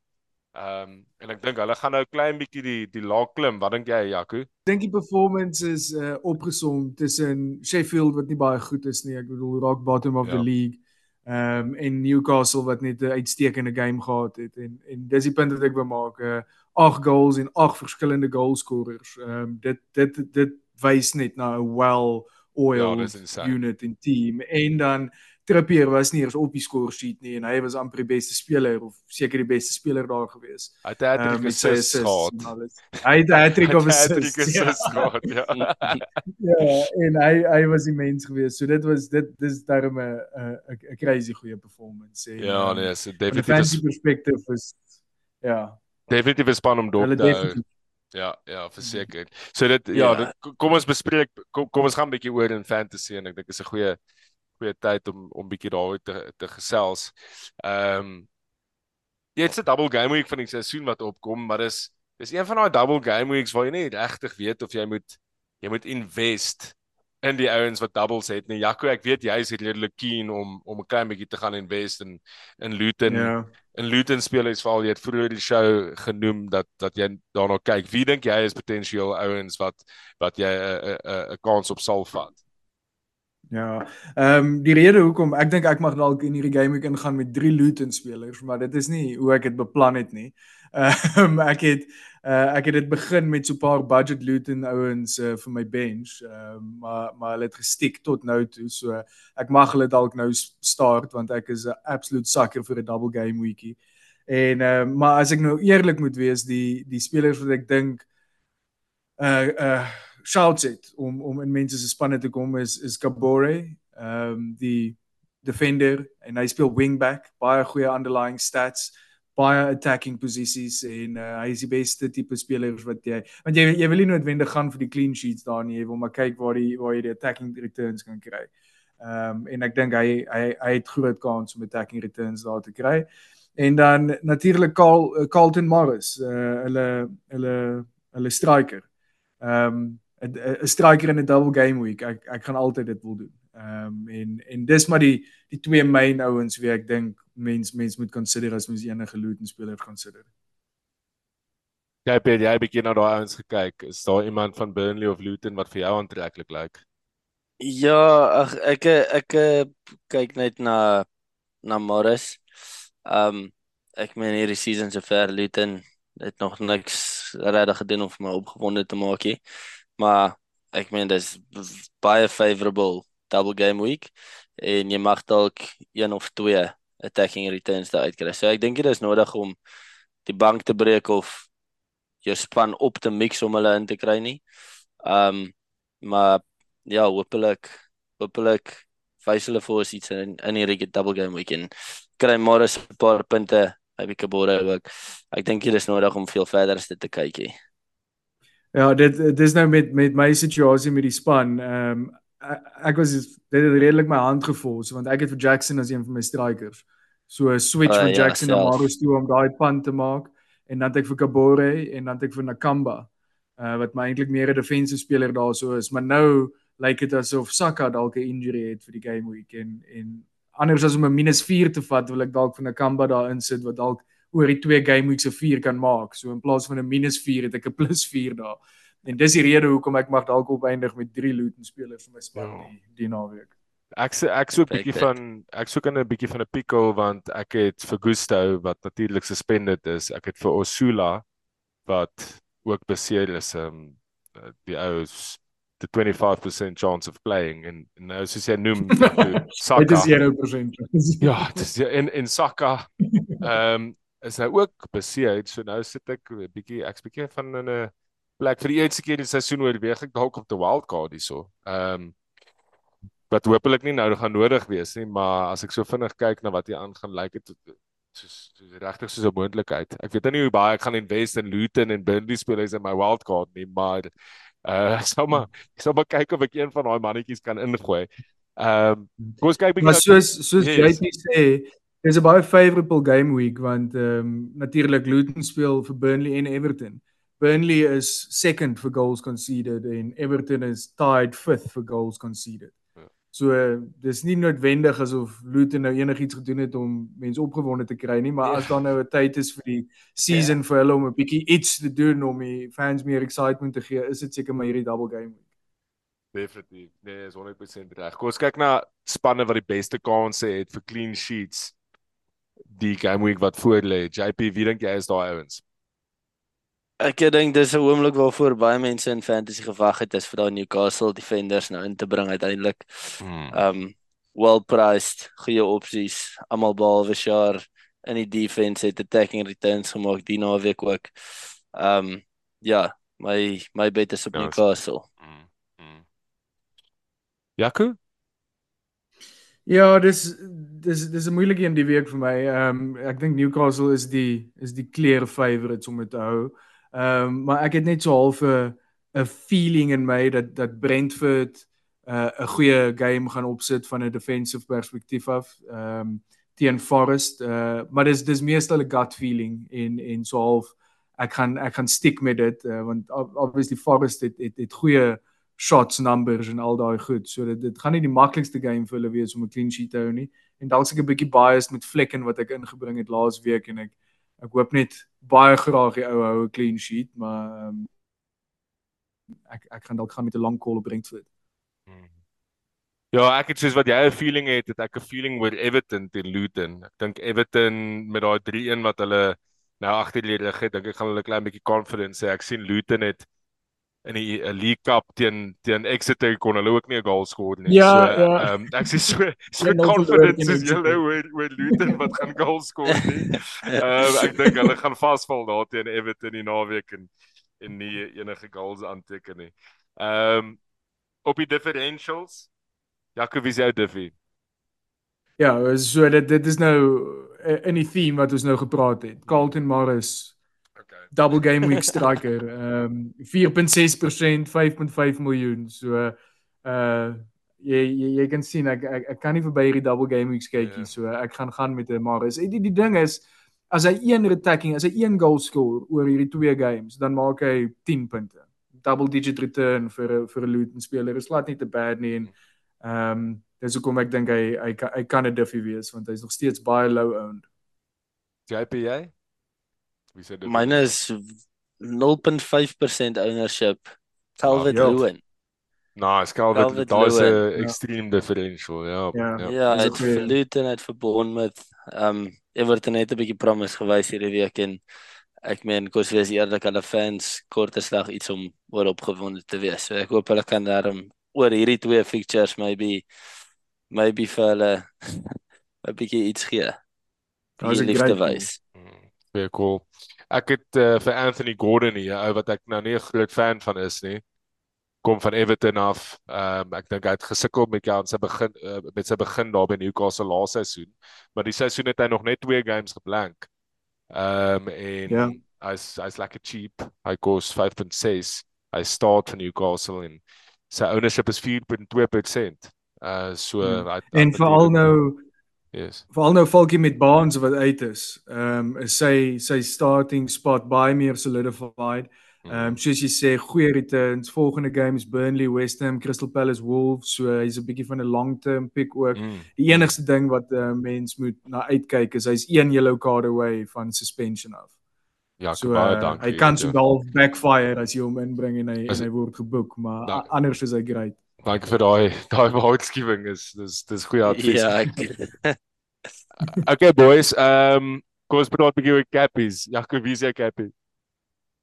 Ehm um, en ek dink hulle gaan nou klein bietjie die die laag klim. Wat dink jy, Jaco? Dink die performance is uh opgesom tussen Sheffield wat nie baie goed is nie. Ek bedoel rock bottom of ja. the league. Ehm um, en Newcastle wat net 'n uitstekende game gehad het en en dis die punt wat ek wou maak. Uh eh, 8 goals en 8 verskillende goalscorers. Ehm um, dit dit dit wys net na 'n well oiled ja, unit in team en dan Trippier was nie eens op die score sheet nie en hy was amper die beste speler of seker die beste speler daar gewees. Hy het 'n hattrick um, gehad. Hy het 'n hattrick of assists ja. gehad. Ja. ja, en hy hy was immens geweest. So dit was dit dis daarom 'n 'n crazy goeie performance. En, ja, nee, so definitief is perspective is ja. Definitief is span om dop te hou. Ja, ja, verseker. So dit ja, ja dit, kom ons bespreek kom, kom ons gaan 'n bietjie oor in fantasy en ek dink is 'n goeie goeie tyd om om bietjie daaroor te te gesels. Ehm um, jy het 'n double game week van die seisoen wat opkom, maar dis dis een van daai double game weeks waar jy nie regtig weet of jy moet jy moet invest in die ouens wat doubles het nie. Jaco, ek weet jy is redelik keen om om 'n klein bietjie te gaan invest in in Luton. Ja. In Luton speel hy veral jy het vroeër die show genoem dat dat jy daarna kyk. Wie dink jy is potensieel ouens wat wat jy 'n 'n 'n kans op sal vat? Ja. Ehm um, die rede hoekom ek dink ek mag dalk in hierdie game week ingaan met 3 Luton spelers, maar dit is nie hoe ek dit beplan het nie. Ehm um, ek het uh, ek het dit begin met so 'n paar budget Luton ouens uh, vir my bench, ehm um, maar maar hulle het gestiek tot nou toe. So ek mag hulle dalk nou start want ek is 'n absolute sucker vir 'n double game weekie. En ehm uh, maar as ek nou eerlik moet wees, die die spelers wat ek dink uh uh shouts it om om in mense se spanne te kom is is Kabore, ehm um, die defender en hy speel wingback, baie goeie underlying stats, baie attacking posisies en uh, hy is die beste tipe speler wat jy want jy jy wil nie noodwendig gaan vir die clean sheets daar nie, jy wil maar kyk waar die waar jy die attacking returns kan kry. Ehm um, en ek dink hy hy hy het groot kans om attacking returns daar te kry. En dan natuurlik Carl Carlton Morris, uh, hulle hulle hulle striker. Ehm um, 'n striker in 'n double game week. Ek ek gaan altyd dit wil doen. Ehm um, en en dis maar die die twee main ouens wie ek dink mens mens moet consider as mens enige Luton speler consider. Ja, jy het jy begin nou daai ouens gekyk. Is daar iemand van Burnley of Luton wat vir jou aantreklik lyk? Ja, ag ek ek kyk net na na Morris. Ehm um, ek meen hierdie season se ver Luton het nog niks regtig gedoen om vir my opgewonde te maak nie maar ek meen dis baie favorable double game week en jy mag dalk een of twee attacking returns daar uitkry. So ek dink dit is nodig om die bank te breek of jou span op te mix om hulle in te kry nie. Um maar ja, hopelik hopelik wys hulle vir ons iets in in hierdie double game week en kry môre 'n paar punte by Kabore ook. Ek dink dit is nodig om veel verder as dit te kyk hier. Ja, dit dis nou met met my situasie met die span. Ehm um, ek was dit het redelik my hand gevoel so want ek het vir Jackson as een van my strikers. So 'n switch uh, van ja, Jackson na Maros toe om daai punt te maak en dan het ek vir Kabore en dan het ek vir Nakamba uh wat my eintlik meer 'n defensive speler daarso is, maar nou lyk like dit asof Saka dalk 'n injury het vir die game week en en anders as om 'n -4 te vat, wil ek dalk vir Nakamba daar insit wat dalk oor die twee game weeks se 4 kan maak. So in plaas van 'n -4 het ek 'n +4 daar. En dis die rede hoekom ek mag dalk opeindig met 3 Luton spelers vir my span ja. die, die naweek. Ek sê ek soek 'n bietjie van ek soek 'n bietjie van 'n pickle want ek het vir Gusto wat natuurlik suspended is. Ek het vir Osula wat ook beseer is um die ou the 25% chance of playing en nou soos jy noem Saka. Dit is 0%. ja, dit is in in Saka. Ehm um, is hy ook beseer. So nou sit ek 'n bietjie ek's bietjie van 'n plek vir die eerste keer in die seisoen oorweeg ek dalk op die wildcard hierso. Ehm um, wat hopelik nie nou gaan nodig wees nie, maar as ek so vinnig kyk na wat hier aangaan, lyk dit soos soos regtig soos 'n moontlikheid. Ek weet nie hoe baie ek gaan invest in Luton en Burnley spelers in my wildcard nie, maar uh sou maar sou maar kyk of ek een van daai mannetjies kan ingooi. Ehm um, kom ons kyk bietjie Maar soos soos yes. jy sê, Dis 'n baie favorable game week want ehm um, natuurlik Luton speel vir Burnley en Everton. Burnley is second for goals conceded en Everton is tied fifth for goals conceded. Ja. So uh, dis nie noodwendig asof Luton nou enigiets gedoen het om mense opgewonde te kry nie, maar ja. as daar nou 'n tyd is vir die season ja. vir hulle om 'n bietjie iets te doen om die fans meer excitement te gee, is dit seker maar hierdie double game week. Definitief. Nee, is 100% reg. Kom ons kyk na spanne wat die beste kansse het vir clean sheets die game week wat voor lê. JP, wie dink jy is daai ouens? Ek dink dis 'n oomblik waarvoor baie mense in fantasy gewag het is vir daai Newcastle defenders nou in te bring uiteindelik. Hmm. Um well priced, goeie opsies, almal behalwe Shar in die defense het attacking returns gemaak die naweek ook. Um ja, my my bet is op ja, Newcastle. Mm. Mm. Jaco? Ja, dis dis dis 'n moeilike een die week vir my. Ehm um, ek dink Newcastle is die is die clear favourites om te hou. Ehm um, maar ek het net so half 'n 'n feeling in my dat dat Brentford 'n uh, goeie game gaan opsit van 'n defensive perspektief af. Ehm um, teen Forest. Uh, maar dis dis meestal 'n gut feeling en en so half ek gaan ek gaan stick met dit uh, want obviously Forest het het, het goeie shots numbers en al daai goed. So dit dit gaan nie die maklikste game vir hulle wees om 'n clean sheet te hou nie. En dalk seker 'n bietjie biased met Flecken wat ek ingebring het laas week en ek ek hoop net baie graag die ou hou 'n clean sheet, maar um, ek ek gaan dalk gaan met 'n lang call op Brentford. Hmm. Ja, ek het soos wat jy 'n feeling het, het ek 'n feeling oor Everton teen Luton. Ek dink Everton met daai 3-1 wat hulle nou agter die rug het, dink ek gaan hulle klein bietjie confidence hê. Ek sien Luton het in die uh, League Cup teen teen Exeter kon hulle ook nie 'n goal skoor nie. Ja, so, ja. Um, ek is so so nou confident soos julle oor oor Luton wat gaan goal skoor nie. Um, ek dink hulle gaan vasval daar teen Everton die naweek en en nie enige goals aanteken nie. Ehm um, op die differentials Jaco, wie is jou diffie? Ja, so dit dit is nou eh, in die theme wat ons nou gepraat het. Carlton Morris. Double game week striker. Ehm um, 4.6%, 5.5 miljoen. So uh jy jy, jy kan sien ek, ek ek kan nie verby hierdie double game weeks kyk nie. Ja. So ek gaan gaan met 'n Morris. En die die ding is as hy een attacking, as hy een goal score oor hierdie twee games, dan maak hy 10 punte. Double digit return vir 'n vir 'n Luton speler. Is glad nie te bad nie en ehm um, dis hoekom ek dink hy hy kan hy kan 'n diffie wees want hy's nog steeds baie low owned. JPA? Wie sê dit? Myne is 0.5% ownership. Calvert ja. Lewin. Nice, Calvert. Daar's 'n ja. extreme differential, ja. Ja. Ja, dis hy ook het weer- vir Luton het vir Bournemouth. Um Everton het 'n bietjie promise gewys hierdie week en ek meen kos wees eerlik hulle fans kort en slag iets om oor opgewonde te wees. So ek hoop hulle kan daarom oor hierdie twee fixtures maybe maybe vir hulle 'n bietjie iets gee. Daar's Die 'n liefde wys. Mm, Baie cool. Ek het uh, vir Anthony Gordon hier, ou wat ek nou nie 'n groot fan van is nie. Kom van Everton af. Ehm um, ek dink hy het gesukkel met jou aan sy begin uh, met sy begin daar by Newcastle laaste seisoen. Maar die seisoen het hy nog net twee games geblank. Ehm um, en Ja. hy's hy's lekker cheap. Hy kos 5.6. Hy start vir Newcastle en sy ownership is 4.2%. Uh so Hmm. hy, hy En veral nou yes. veral nou Falkie met Barnes wat uit is. Ehm um, is sy sy starting spot baie meer solidified. Mm. Ehm um, soos jy sê, goeie returns. Volgende games Burnley, West Ham, Crystal Palace, Wolves. So hy's 'n bietjie van 'n long-term pick ook. Mm. Die enigste ding wat 'n uh, mens moet na uitkyk is hy's een yellow card away van suspension af. Ja, So baie uh, dankie. hy kan so Ja. half backfire as jy hom inbring en hy As- en hy word geboek, maar Da- a- anders is hy great. Dankie vir daai daai waarskuwing is dis dis goeie advies. Ja, ek Okay boys, ehm um, kom ons praat 'n bietjie oor cappies. Jaco, wie is jou cappie?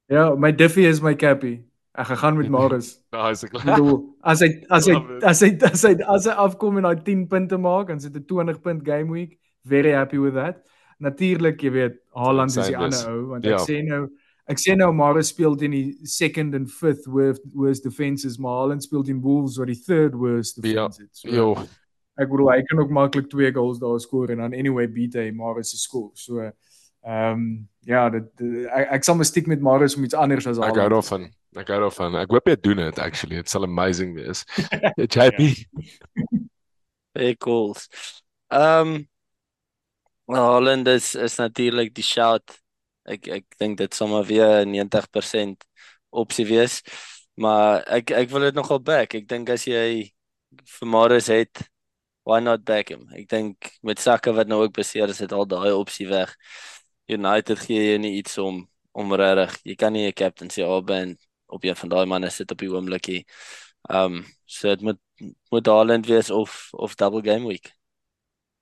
Ja, my Diffie is my cappy. Ek gaan gaan met Marius. Nice. Ek bedoel, as hy as hy as hy as hy as hy afkom en daai 10 punte maak, dan sit 'n 20 punt game week. Very happy with that. Natuurlik, jy weet, Haaland is die ander is. ou want Ja. ek sê nou ek sê nou Marius speel teen die second and fifth worst worst defenses, maar Haaland speel teen Wolves wat die third worst Ja, defense het. So Jo, ek bedoel hy kan ook maklik twee goals daar skoor en dan anyway beat hy Marius se score. So ehm um, ja, dit, dit ek, ek sal mystiek met Marius om iets anders as ek hou Haaland. daarvan. Ek hou daarvan. Ek hoop jy doen dit actually. It sal amazing wees. JP. baie goals. Um Holland is is natuurlik die shout. Ek ek dink dit sal maar weer 90% opsie wees. Maar ek ek wil dit nogal back. Ek dink as jy vir Marius het, why not back him? Ek dink met Saka wat nou ook beseer is, het al daai opsie weg. United gee jy nie iets om om regtig. Jy kan nie 'n captaincy alband op een van daai manne sit op die oomblikie. Um so dit moet moet Haaland wees of of double game week.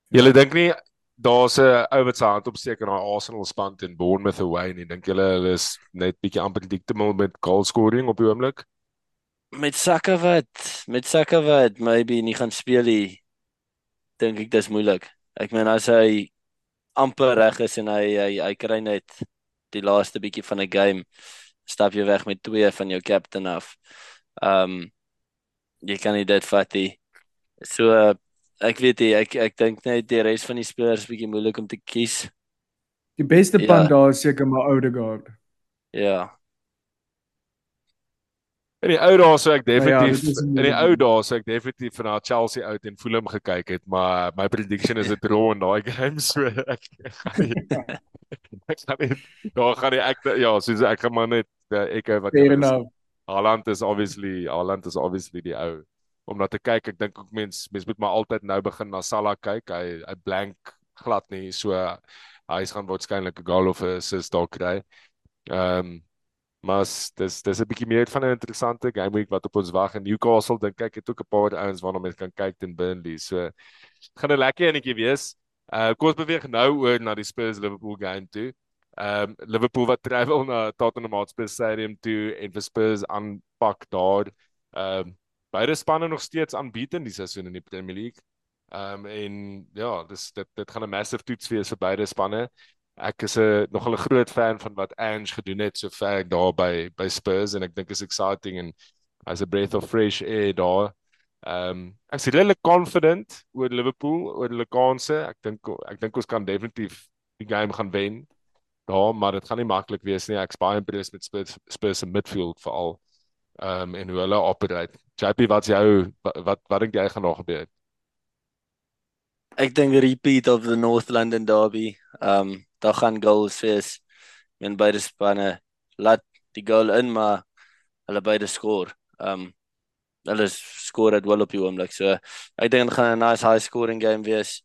Julle dink nie daar's 'n ou wat sy hand opsteek in daai Arsenal span teen Bournemouth away nie. Dink julle hulle is net bietjie unpredictable met goal scoring op die oomblik? Met Saka wat met Saka wat maybe nie gaan speel nie. Dink ek dis moeilik. Ek meen as hy amper reg is en hy hy hy kry net die laaste bietjie van 'n game stap jy weg met twee van jou captain af. Um jy kan nie dit vat nie. So uh, ek weet nie, ek ek dink net die res van die spelers is bietjie moeilik om te kies. Die beste Ja. punt daar is seker maar Odegaard. Ja. In die ou dae sou ek ja, definitief dit 'n in die ou dae sou ek definitief na Chelsea uit en Fulham gekyk het, maar my prediction is 'n draw in daai game so ek ek gaan nie ek gaan nie daar gaan nie ek ja, soos ek gaan maar net ek wat julle is. enough. Haaland is obviously Haaland is obviously die ou om na te kyk. Ek dink ook mens mens moet maar altyd nou begin na Salah kyk. Hy hy blank glad nie. So hy gaan waarskynlik 'n goal of 'n assist daar kry. Ehm um, Maar dis dis 'n bietjie meer van 'n interessante game week wat op ons wag in Newcastle dink ek het ook 'n paar ouens waarna mense kan kyk teen Burnley. So gaan 'n lekker enetjie wees. Uh kom ons beweeg nou oor na die Spurs Liverpool game toe. Um Liverpool wat travel na Tottenham Hotspur Stadium toe en vir Spurs aanpak daar. Um beide spanne nog steeds aanbied in die seisoen in die Premier League. Um en ja, dis dit dit gaan 'n massive toets wees vir beide spanne ek is 'n nogal 'n groot fan van wat Ange gedoen het so ver daar by by Spurs en ek dink is exciting en as a breath of fresh air daar. Ehm um, ek is redelik confident oor Liverpool oor hulle kansse. Ek dink ek dink ons kan definitief die game gaan wen. Daar, maar dit gaan nie maklik wees nie. Ek's baie impressed met Spurs Spurs se midfield veral. Ehm um, en hoe hulle operate. JP, wat's jou wat wat, dink jy gaan nog gebeur? Ek dink repeat of the North London derby. Ehm um, daar gaan goals wees. Men beide spanne laat die goal in maar hulle beide skoor. Um hulle skoor dit wel op die oomblik. So ek dink dit gaan 'n nice high scoring game wees.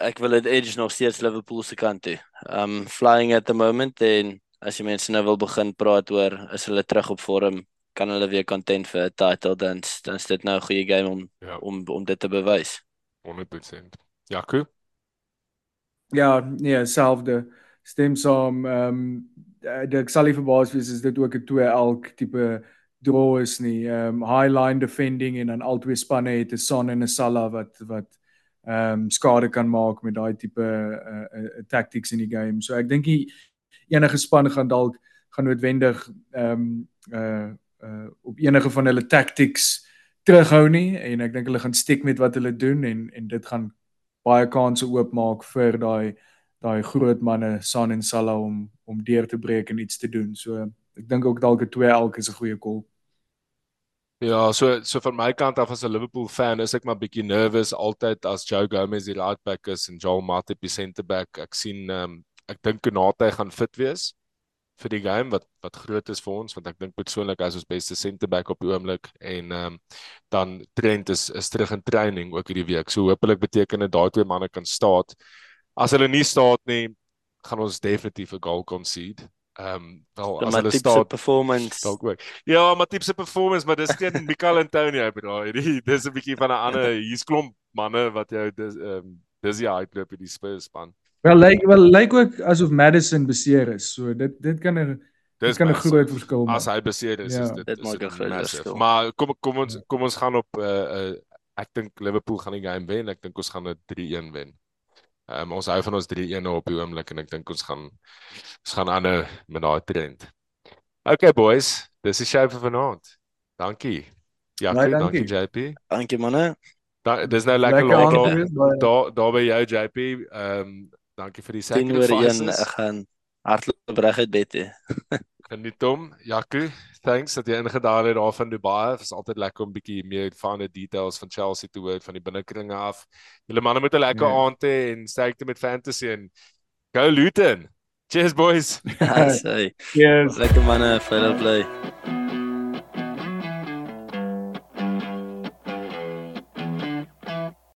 Ek wil dit edge nog steeds Liverpool se kant toe. Um flying at the moment en as jy mense nou wil begin praat oor is hulle terug op vorm kan hulle weer content vir 'n title dan dan is dit nou 'n goeie game om ja. om om dit te bewys. 100%. Jaco Ja, nee, selfde stem saam. Ehm um, ek sal nie verbaas wees as dit ook 'n 2 elk tipe draw is nie. Ehm um, high line defending en dan albei spanne het 'n Son en 'n Salah wat wat ehm um, skade kan maak met daai tipe uh, uh, tactics in die game. So ek dink enige span gaan dalk gaan noodwendig ehm um, uh uh op enige van hulle tactics terughou nie en ek dink hulle gaan stiek met wat hulle doen en en dit gaan baie kansse oopmaak vir daai daai groot manne San en Salah om om deur te breek en iets te doen. So ek dink ook dalk 'n 2 elk is 'n goeie call. Ja, so so van my kant af as 'n Liverpool fan is ek maar bietjie nervous altyd as Joe Gomez die right back is en Joel Matip die center back. Ek sien ehm um, ek dink Konate gaan fit wees vir die game wat wat groot is vir ons want ek dink persoonlik as ons beste center back op die oomblik en ehm um, dan Trent is is terug in training ook hierdie week. So hopelik beteken dit daai twee manne kan staat. As hulle nie staat nie, gaan ons definitief 'n goal concede. Ehm um, wel as hulle staat performance dalk ook. Ja, maar tipe se performance, maar dis teen Mikel Antonio bro. Hierdie dis 'n bietjie van 'n ander hier's klomp manne wat jou dis ehm um, dis die uitloop in die Spurs span. Wel lyk wel lyk ook asof Madison beseer is. So dit dit kan 'n dit kan 'n groot verskil maak. As hy beseer is, ja. is dit, dit maak 'n groot verskil. Maar kom kom ons kom ons gaan op 'n uh, eh, uh, eh, ek dink Liverpool gaan die game wen. Ek dink ons gaan 'n 3-1 wen. Ehm um, ons hou van ons 3-1 nou op die oomblik en ek dink ons gaan ons gaan aanhou met daai trend. Okay boys, dis die show vir vanaand. Dankie. Ja, nee, dankie. dankie JP. Dankie manne. Da, dis nou lekker laat daar daar by jou JP. Ehm um, Dankie vir die sacrifices. Ek gaan hardloop reg uit bed. Geniet hom. Jaco, thanks dat jy ingedaal het daar van Dubai. Dit is altyd lekker om bietjie meer van die details van Chelsea te hoor van die binnekringe af. Julle manne moet 'n lekker yeah. aand hê en sterkte met fantasy en go Luton. Cheers boys. Cheers. Lekker manne, vir hulle bly.